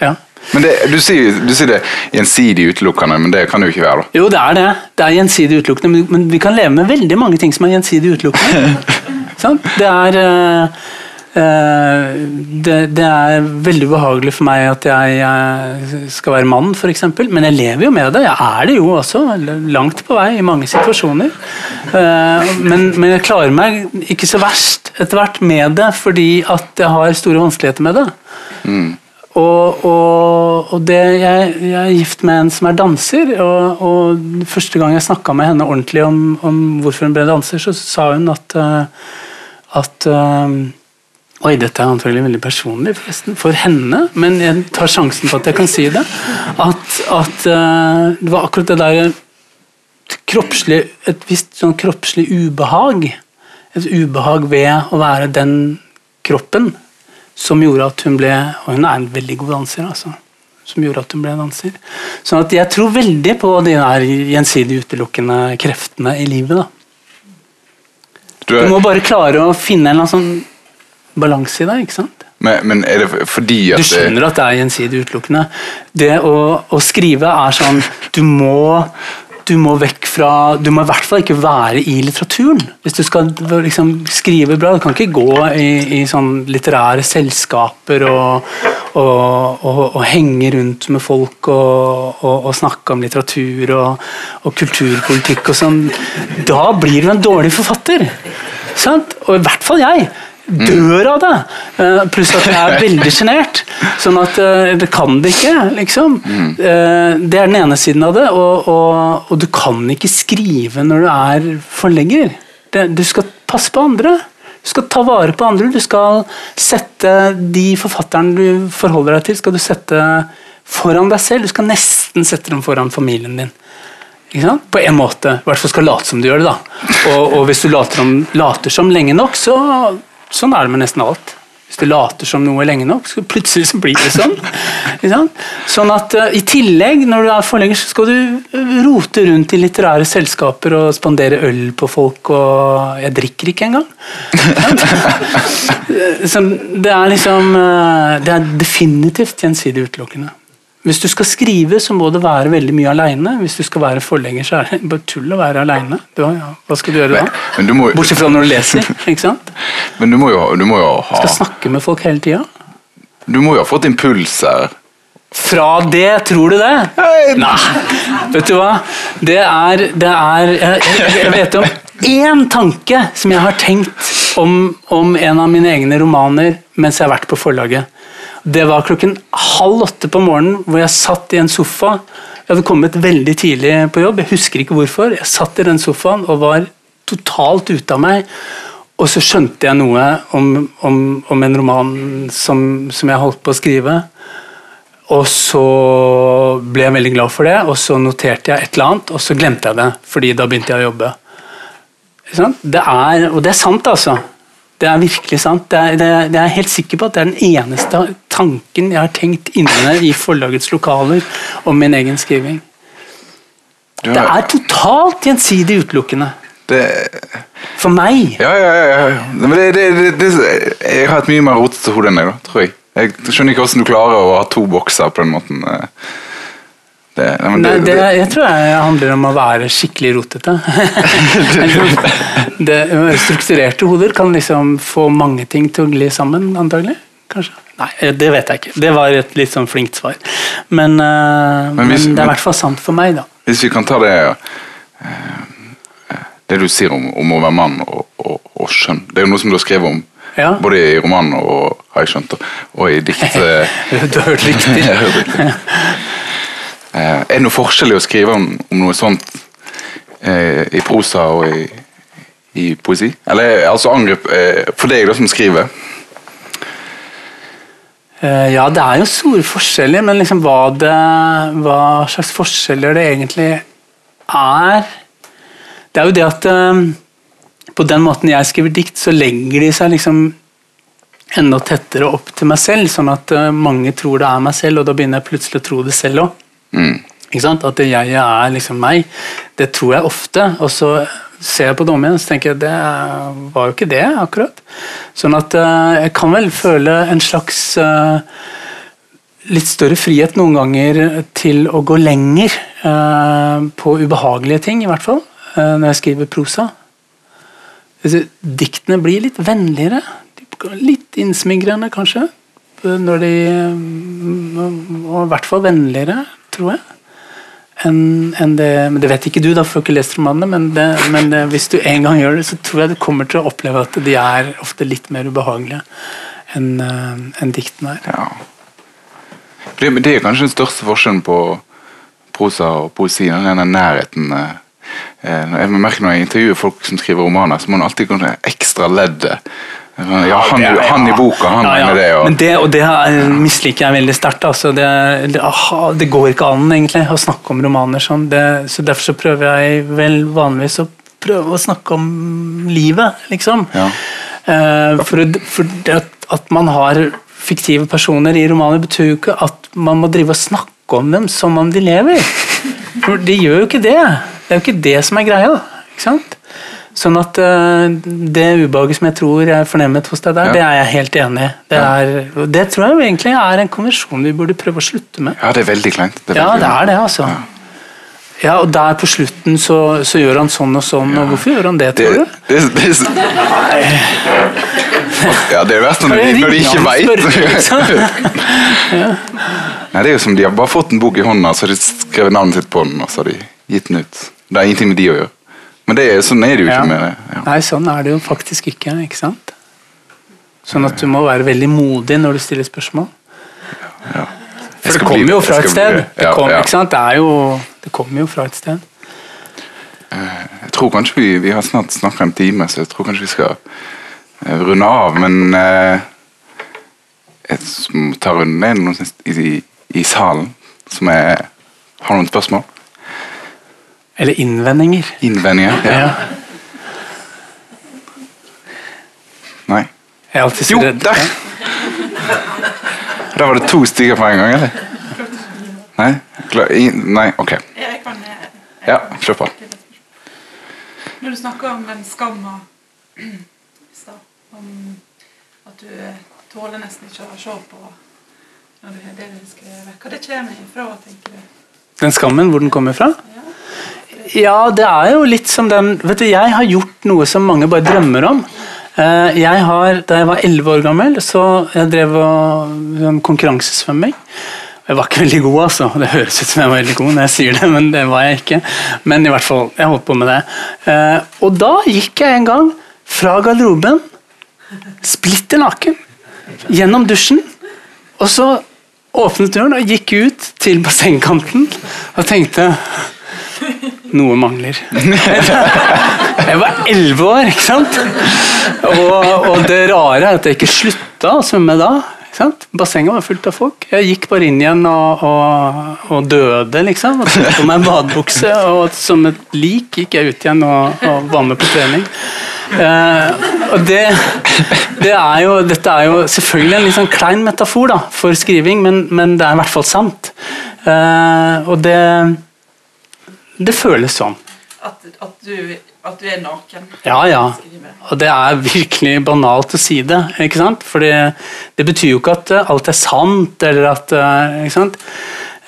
Ja. Men det, du, sier, du sier det gjensidig utelukkende, men det kan det jo ikke være. da. Jo, det er det. Det er gjensidig utelukkende, men vi kan leve med veldig mange ting som er gjensidig utelukkende. sånn? det er uh, det, det, er veldig ubehagelig for meg at jeg, jeg skal være mann, f.eks. Men jeg lever jo med det. Jeg er det jo også, langt på vei i mange situasjoner. Uh, men, men jeg klarer meg ikke så verst etter hvert med det, fordi at jeg har store vanskeligheter med det. Mm. Og, og, og det, jeg, jeg, er gift med en som er danser, og, og første gang jeg snakka med henne ordentlig om, om, hvorfor hun ble danser, så sa hun at, at Oi, dette er antagelig veldig personlig forresten, for henne, men jeg tar sjansen på at jeg kan si det. At, at det var akkurat det der kroppslig, Et visst sånn kroppslig ubehag. Et ubehag ved å være den kroppen som gjorde at hun ble Og hun er en veldig god danser, altså. Som gjorde at hun ble danser. Sånn at jeg tror veldig på de der gjensidig utelukkende kreftene i livet. da. Du, er... du må bare klare å finne en eller annen sånn balanse i det. ikke sant? Men, men, er det fordi at Du skjønner at det er gjensidig utelukkende. Det å, å skrive er sånn Du må du må vekk fra Du må i hvert fall ikke være i litteraturen. Hvis du skal liksom, skrive bra. Du kan ikke gå i, i sånn litterære selskaper og, og, og, og, henge rundt med folk og, snakke om litteratur og, kulturpolitikk og sånn. Da blir du en dårlig forfatter. Sant? Og i hvert fall jeg dør av det. Uh, pluss at jeg er veldig sjenert. Sånn at uh, det kan det ikke, liksom. Uh, det er den ene siden av det. Og, og, og, du kan ikke skrive når du er forlegger. Det, du skal passe på andre. Du skal ta vare på andre. Du skal sette de forfatterne du forholder deg til, skal du sette foran deg selv. Du skal nesten sette dem foran familien din. På en måte. I hvert fall skal late som du gjør det. da. Og, og hvis du later, om, later som lenge nok, så Sånn er det med nesten alt. Hvis du later som noe lenge nok, så plutselig så blir det sånn. sånn at uh, I tillegg, når du er forlegger, så skal du eh, rote rundt i litterære selskaper og spandere øl på folk, og jeg drikker ikke engang. så det er liksom uh, Det er definitivt gjensidig utelukkende. Hvis du skal skrive, så må det være veldig mye aleine. Hvis du skal være forlegger, så er det bare tull å være aleine. Ja, hva skal du gjøre da? Men, men må, Bortsett fra når du leser. ikke sant? Men du må jo, du må jo ha Skal snakke med folk hele tida. Du må jo ha fått impulser. Fra det, tror du det? Nei. Vet du hva? Det er, det er jeg, jeg vet om én tanke som jeg har tenkt om, om en av mine egne romaner mens jeg har vært på forlaget. Det var klokken halv åtte på morgenen hvor jeg satt i en sofa. Jeg hadde kommet veldig tidlig på jobb, jeg husker ikke hvorfor. Jeg satt i den sofaen og var totalt ute av meg. Og så skjønte jeg noe om, om, om en roman som, som, jeg holdt på å skrive. Og så ble jeg veldig glad for det, og så noterte jeg et eller annet, og så glemte jeg det, fordi da begynte jeg å jobbe. Det er, og det er sant, altså. Det er virkelig sant. Det er, det, det er jeg helt sikker på at det er den eneste tanken jeg har tenkt inne i forlagets lokaler om min egen skriving. Det er totalt gjensidig utelukkende. det, For meg. Ja, ja, ja. Men det, det, det, det, jeg har et mye mer rotete hode enn deg, tror jeg. Jeg skjønner ikke hvordan du klarer å ha to bokser på den måten. Det, nei, men Nei, det, det, det, jeg tror det handler om å være skikkelig rotete. det, strukturerte hoder kan liksom få mange ting til å gli sammen, antagelig. Kanskje? Nei, det vet jeg ikke. Det var et litt sånn flinkt svar. Men, eh, men, hvis- det er i hvert fall sant for meg, da. Hvis vi kan ta det eh, Det du sier om, om å være mann og, og, og skjønn. Det er jo noe som du har skrevet om Ja. både i romanen og, har jeg skjønt, og, og i dikt. Du har hørt riktig. Jeg har hørt riktig. Eh, er det noe forskjell i å skrive om, om noe sånt eh, i prosa og i, i poesi? Eller altså angrep eh, for deg da som skriver? Eh, Ja, det er jo store forskjeller, men liksom hva, det, hva slags forskjeller det egentlig er Det er jo det at eh, på den måten jeg skriver dikt, så legger de seg liksom enda tettere opp til meg selv, sånn at eh, mange tror det er meg selv, og da begynner jeg plutselig å tro det selv òg. Mm. At det jeg er liksom meg. Det tror jeg ofte. Og så ser jeg på dommen så tenker jeg det var jo ikke det, akkurat. Sånn at eh, jeg kan vel føle en slags eh, litt større frihet noen ganger til å gå lenger eh, på ubehagelige ting, i hvert fall, når jeg skriver prosa. Diktene blir litt vennligere. Litt innsmigrende, kanskje. Når de mm, Og i hvert fall vennligere, tror jeg. Enn en det Men det vet ikke du, da, for du har ikke lest romanene. Men, det, men det, hvis du en gang gjør det, så tror jeg du kommer til å oppleve at de er ofte litt mer ubehagelige enn en enn diktene er. Ja. Det, det er kanskje den største forskjellen på prosa og poesi. Den denne nærheten. eh, eh, Jeg merker Når jeg intervjuer folk som skriver romaner, så må man alltid gå det ekstra leddet. Ja, han, han i boka, han Ja, ja. mener det. Og, Men det, og det er- misliker jeg veldig sterkt. Altså. Det, det, aha, det går ikke an egentlig å snakke om romaner sånn. Det, så Derfor så prøver jeg vel vanligvis å prøve å snakke om livet, liksom. Ja. Eh, for for det at, at man har fiktive personer i romaner, betyr jo ikke at man må drive og snakke om dem som om de lever. For de gjør jo ikke det. Det er jo ikke det som er greia. ikke sant? Sånn at eh, Det ubehaget som jeg tror jeg fornemmet hos deg der, Ja. det er jeg helt enig i. Det, ja. det tror jeg egentlig er en konvensjon vi burde prøve å slutte med. ja, det er veldig kleint. Det er Ja, det er det, altså. Ja, Og der på slutten så, så gjør han sånn og sånn, og hvorfor gjør han det, tror du? det, det, ja, det er verst når når de ikke veit. Nei, det er jo som de har bare fått en bok i hånda, så har de skrevet navnet sitt på den, og så har de gitt den ut. Det har ingenting med de å gjøre. Men det sånn er det jo ikke Ja. med det. Ja. Nei, sånn er det jo faktisk ikke. ikke sant? Sånn at du må være veldig modig når du stiller spørsmål. Ja. For det kommer jo fra et sted. Det, ja, kom, ja. Ikke sant? Det, er jo, kommer fra et sted. Jeg tror kanskje vi, vi har snart snakka en time, så jeg tror kanskje vi skal eh, runde av. Men eh, jeg tar runden. Det noen i, i, i salen som er, har noen spørsmål? Eller innvendinger. Innvendinger? Ja. Nei? Jeg er alltid så Jo, redd. der! Da var det to stiger på en gang, eller? Nei? I, nei, ok. Jeg kan Ja, kjør på. Når du snakker om den skam og i stad, om at du tåler nesten ikke å se på når du har det du skrevet, hva det kommer ifra, tenker du? Den skammen, hvor den kommer fra? Ja. Ja, det er jo litt som den Vet du, jeg har gjort noe som mange bare drømmer om. Eh, Jeg har, Da jeg var 11 år gammel, så jeg drev og sånn konkurransesvømming. Jeg var ikke veldig god, altså. Det høres ut som jeg var veldig god når jeg sier det, men det var jeg ikke. Men i hvert fall, jeg holdt på med det. Eh, Og da gikk jeg en gang fra garderoben, splitter naken, gjennom dusjen, og så åpnet døren og gikk ut til bassengkanten og tenkte noe mangler. Jeg var elleve år, ikke sant? Og, og det rare er at jeg ikke slutta å svømme da. Bassenget var fullt av folk. Jeg gikk bare inn igjen og, og, og døde, liksom. Og tok på meg en badebukse, og som et lik gikk jeg ut igjen og, var med på trening. Eh, og det, det er jo, dette er jo selvfølgelig en litt sånn klein metafor da, for skriving, men, men det er i hvert fall sant. Eh, og det, det føles sånn. At, at, du, at du er naken. Ja, ja. Og det er virkelig banalt å si det. ikke sant? For det betyr jo ikke at eh, alt er sant, eller at eh, Ikke sant?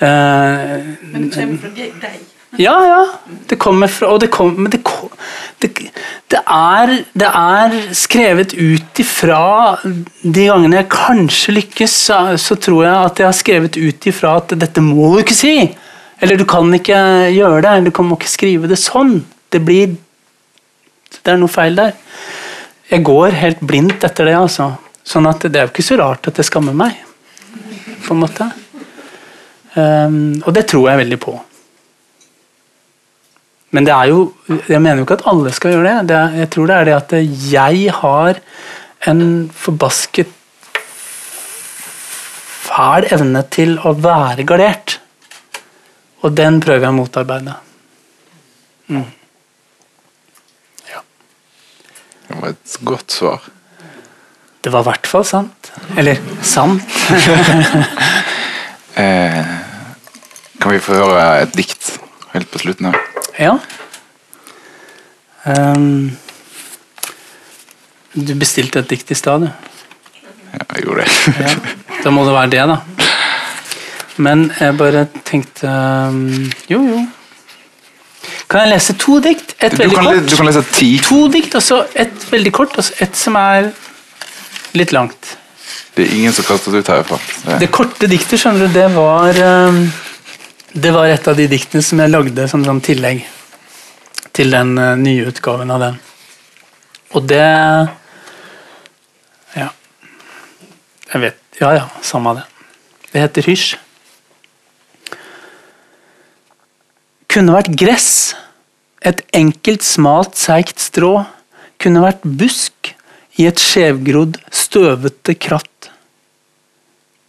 Eh, Men det kommer fra deg. ja, ja. Det kommer fra Og det kommer Men det, det, det, er, det er skrevet ut ifra De gangene jeg kanskje lykkes, så, så tror jeg at jeg har skrevet ut ifra at dette må du ikke si! Eller du kan ikke gjøre det. eller Du kan ikke skrive det sånn. Det blir Det er noe feil der. Jeg går helt blindt etter det, altså. Sånn at det er jo ikke så rart at jeg skammer meg. På en måte. Um, og det tror jeg veldig på. Men det er jo Jeg mener jo ikke at alle skal gjøre det. det jeg tror det er det at jeg har en forbasket fæl evne til å være gardert. Og den prøver jeg å motarbeide. Det var et godt svar. Det var i hvert fall sant. Eller sant. Eh, kan vi få høre et dikt helt på slutten her? Ja. Um, du bestilte et dikt i stad, du. Ja, jeg gjorde det. Ja. Da må det være det, da. Men jeg bare tenkte um, Jo, jo. Kan jeg lese to dikt? Et veldig kan, kort. du kan lese ti. To dikt, og så et veldig kort, og så et som er litt langt. Det er ingen som kastes ut herfra. Det- Det korte diktet, skjønner du, det var um, Det var et av de diktene som jeg lagde som sånn tillegg til den uh, nye utgaven av den. Og det Ja. Jeg vet Ja ja, samme det. Det heter Hysj. Kunne vært gress. Et enkelt, smalt, seigt strå. Kunne vært busk i et skjevgrodd, støvete kratt.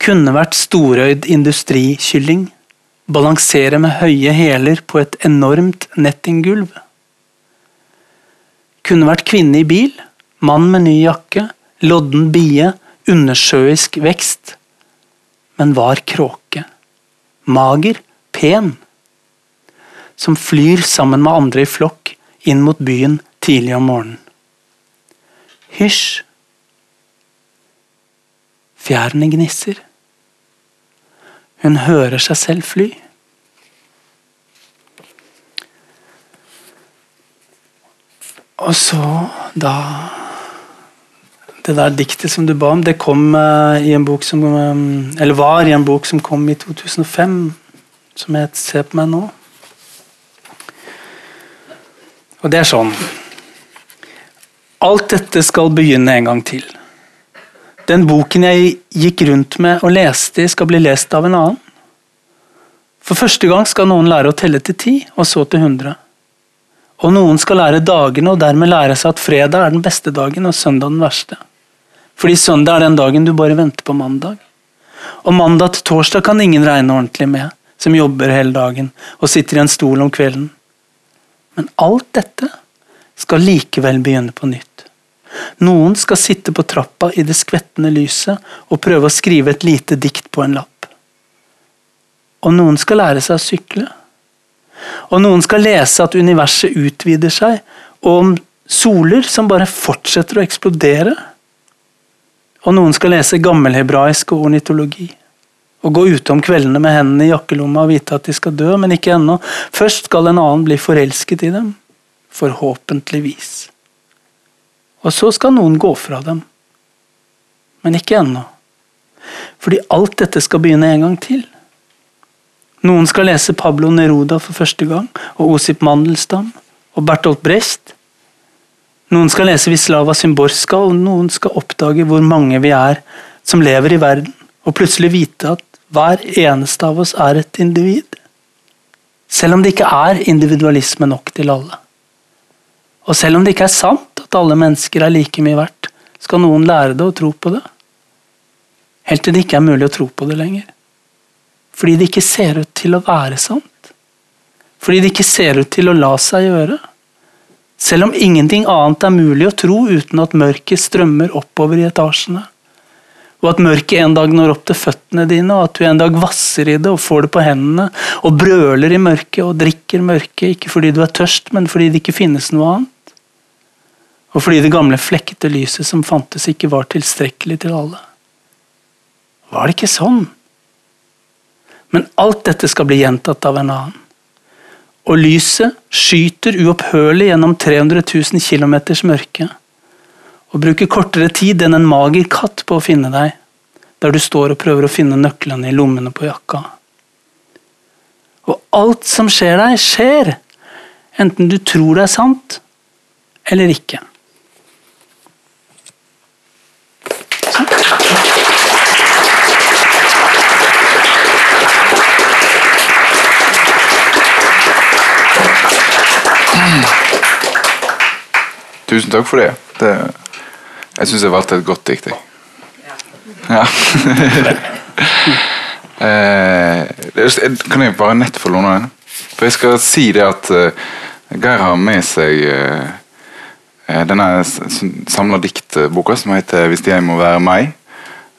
Kunne vært storøyd industrikylling. Balansere med høye hæler på et enormt nettinggulv. Kunne vært kvinne i bil. Mann med ny jakke. Lodden bie. Undersjøisk vekst. Men var kråke. Mager. Pen. Som flyr sammen med andre i flokk inn mot byen tidlig om morgenen. Hysj. Fjærene gnisser. Hun hører seg selv fly. Og så, da Det der diktet som du ba om, det kom eh, i en bok som eh, Eller var i en bok som kom i 2005, som het Se på meg nå. Og det er sånn Alt dette skal begynne en gang til. Den boken jeg gikk rundt med og leste i, skal bli lest av en annen. For første gang skal noen lære å telle til ti, og så til hundre. Og noen skal lære dagene og dermed lære seg at fredag er den beste dagen og søndag den verste. Fordi søndag er den dagen du bare venter på mandag. Og mandag til torsdag kan ingen regne ordentlig med, som jobber hele dagen og sitter i en stol om kvelden. Men alt dette skal likevel begynne på nytt. Noen skal sitte på trappa i det skvettende lyset og prøve å skrive et lite dikt på en lapp. Og noen skal lære seg å sykle. Og noen skal lese at universet utvider seg, og om soler som bare fortsetter å eksplodere. Og noen skal lese gammelhebraisk og ornitologi. Og gå ute om kveldene med hendene i jakkelomma og vite at de skal dø, men ikke ennå. Først skal en annen bli forelsket i dem. Forhåpentligvis. Og så skal noen gå fra dem. Men ikke ennå. Fordi alt dette skal begynne en gang til. Noen skal lese Pablo Neruda for første gang, og Osip Mandelstam, og Bertolt Brecht. Noen skal lese Wislava Symborska, og noen skal oppdage hvor mange vi er som lever i verden, og plutselig vite at hver eneste av oss er et individ. Selv om det ikke er individualisme nok til alle. Og selv om det ikke er sant at alle mennesker er like mye verdt, skal noen lære det og tro på det. Helt til det ikke er mulig å tro på det lenger. Fordi det ikke ser ut til å være sant. Fordi det ikke ser ut til å la seg gjøre. Selv om ingenting annet er mulig å tro uten at mørket strømmer oppover i etasjene. Og at mørket en dag når opp til føttene dine, og at du en dag vasser i det og får det på hendene, og brøler i mørket og drikker mørket, ikke fordi du er tørst, men fordi det ikke finnes noe annet. Og fordi det gamle flekkete lyset som fantes, ikke var tilstrekkelig til alle. Var det ikke sånn? Men alt dette skal bli gjentatt av en annen. Og lyset skyter uopphørlig gjennom 300 000 km mørke. Og bruker kortere tid enn en mager katt på å finne deg, der du står og prøver å finne nøklene i lommene på jakka. Og alt som skjer deg, skjer, enten du tror det er sant eller ikke. Tusen takk for det. det jeg syns jeg valgte et godt dikt. jeg. Ja. eh, kan jeg bare nett få låne den? For jeg skal si det at uh, Geir har med seg uh, denne samla diktboka som heter 'Hvis jeg må være meg'.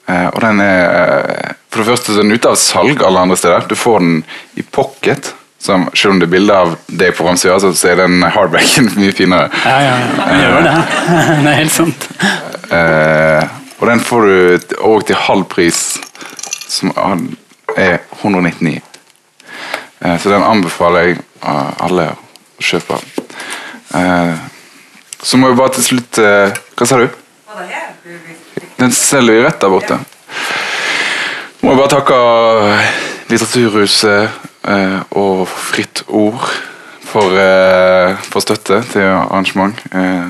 Og den er for det første den ute av salg alle andre steder. Du får den i pocket. Som, selv om det er bilde av deg på framsida, så er den hardbacken mye finere. Ja, ja, ja. Den gjør det. Det er helt sant. Uh, og den får du òg til halv pris, som er 199. Uh, så den anbefaler jeg alle å kjøpe. Eh, så må vi bare til slutt eh, Hva sa du? Den selger vi rett der borte. Må jeg bare takke Litteraturhuset eh, og Fritt Ord for, eh, for, støtte til arrangement. Eh,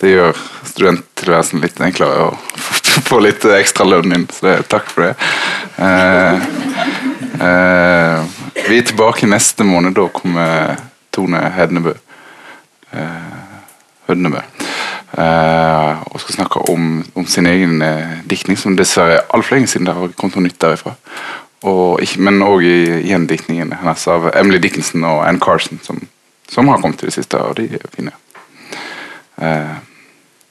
det gjør studenttilværelsen litt enklere å få litt ekstra lønn inn, så det, takk for det. Eh, eh, vi er tilbake neste måned. Da kommer Tone Hednebø. Eh, Hødnebø. og skal snakke om, om sin egen diktning, som dessverre er altfor lenge siden det har kommet noe nytt derifra. Og, men òg i gjendiktningene hennes av Emily Dickinson og Ann Carson, som, som har kommet til det siste, og de er fine. Uh,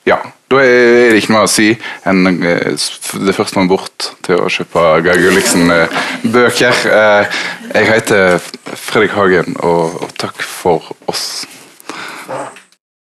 ja, da er det ikke mer å si enn uh, det første man bort til å kjøpe Geir Gulliksen-bøker. Uh, jeg heter Fredrik Hagen, og takk for oss.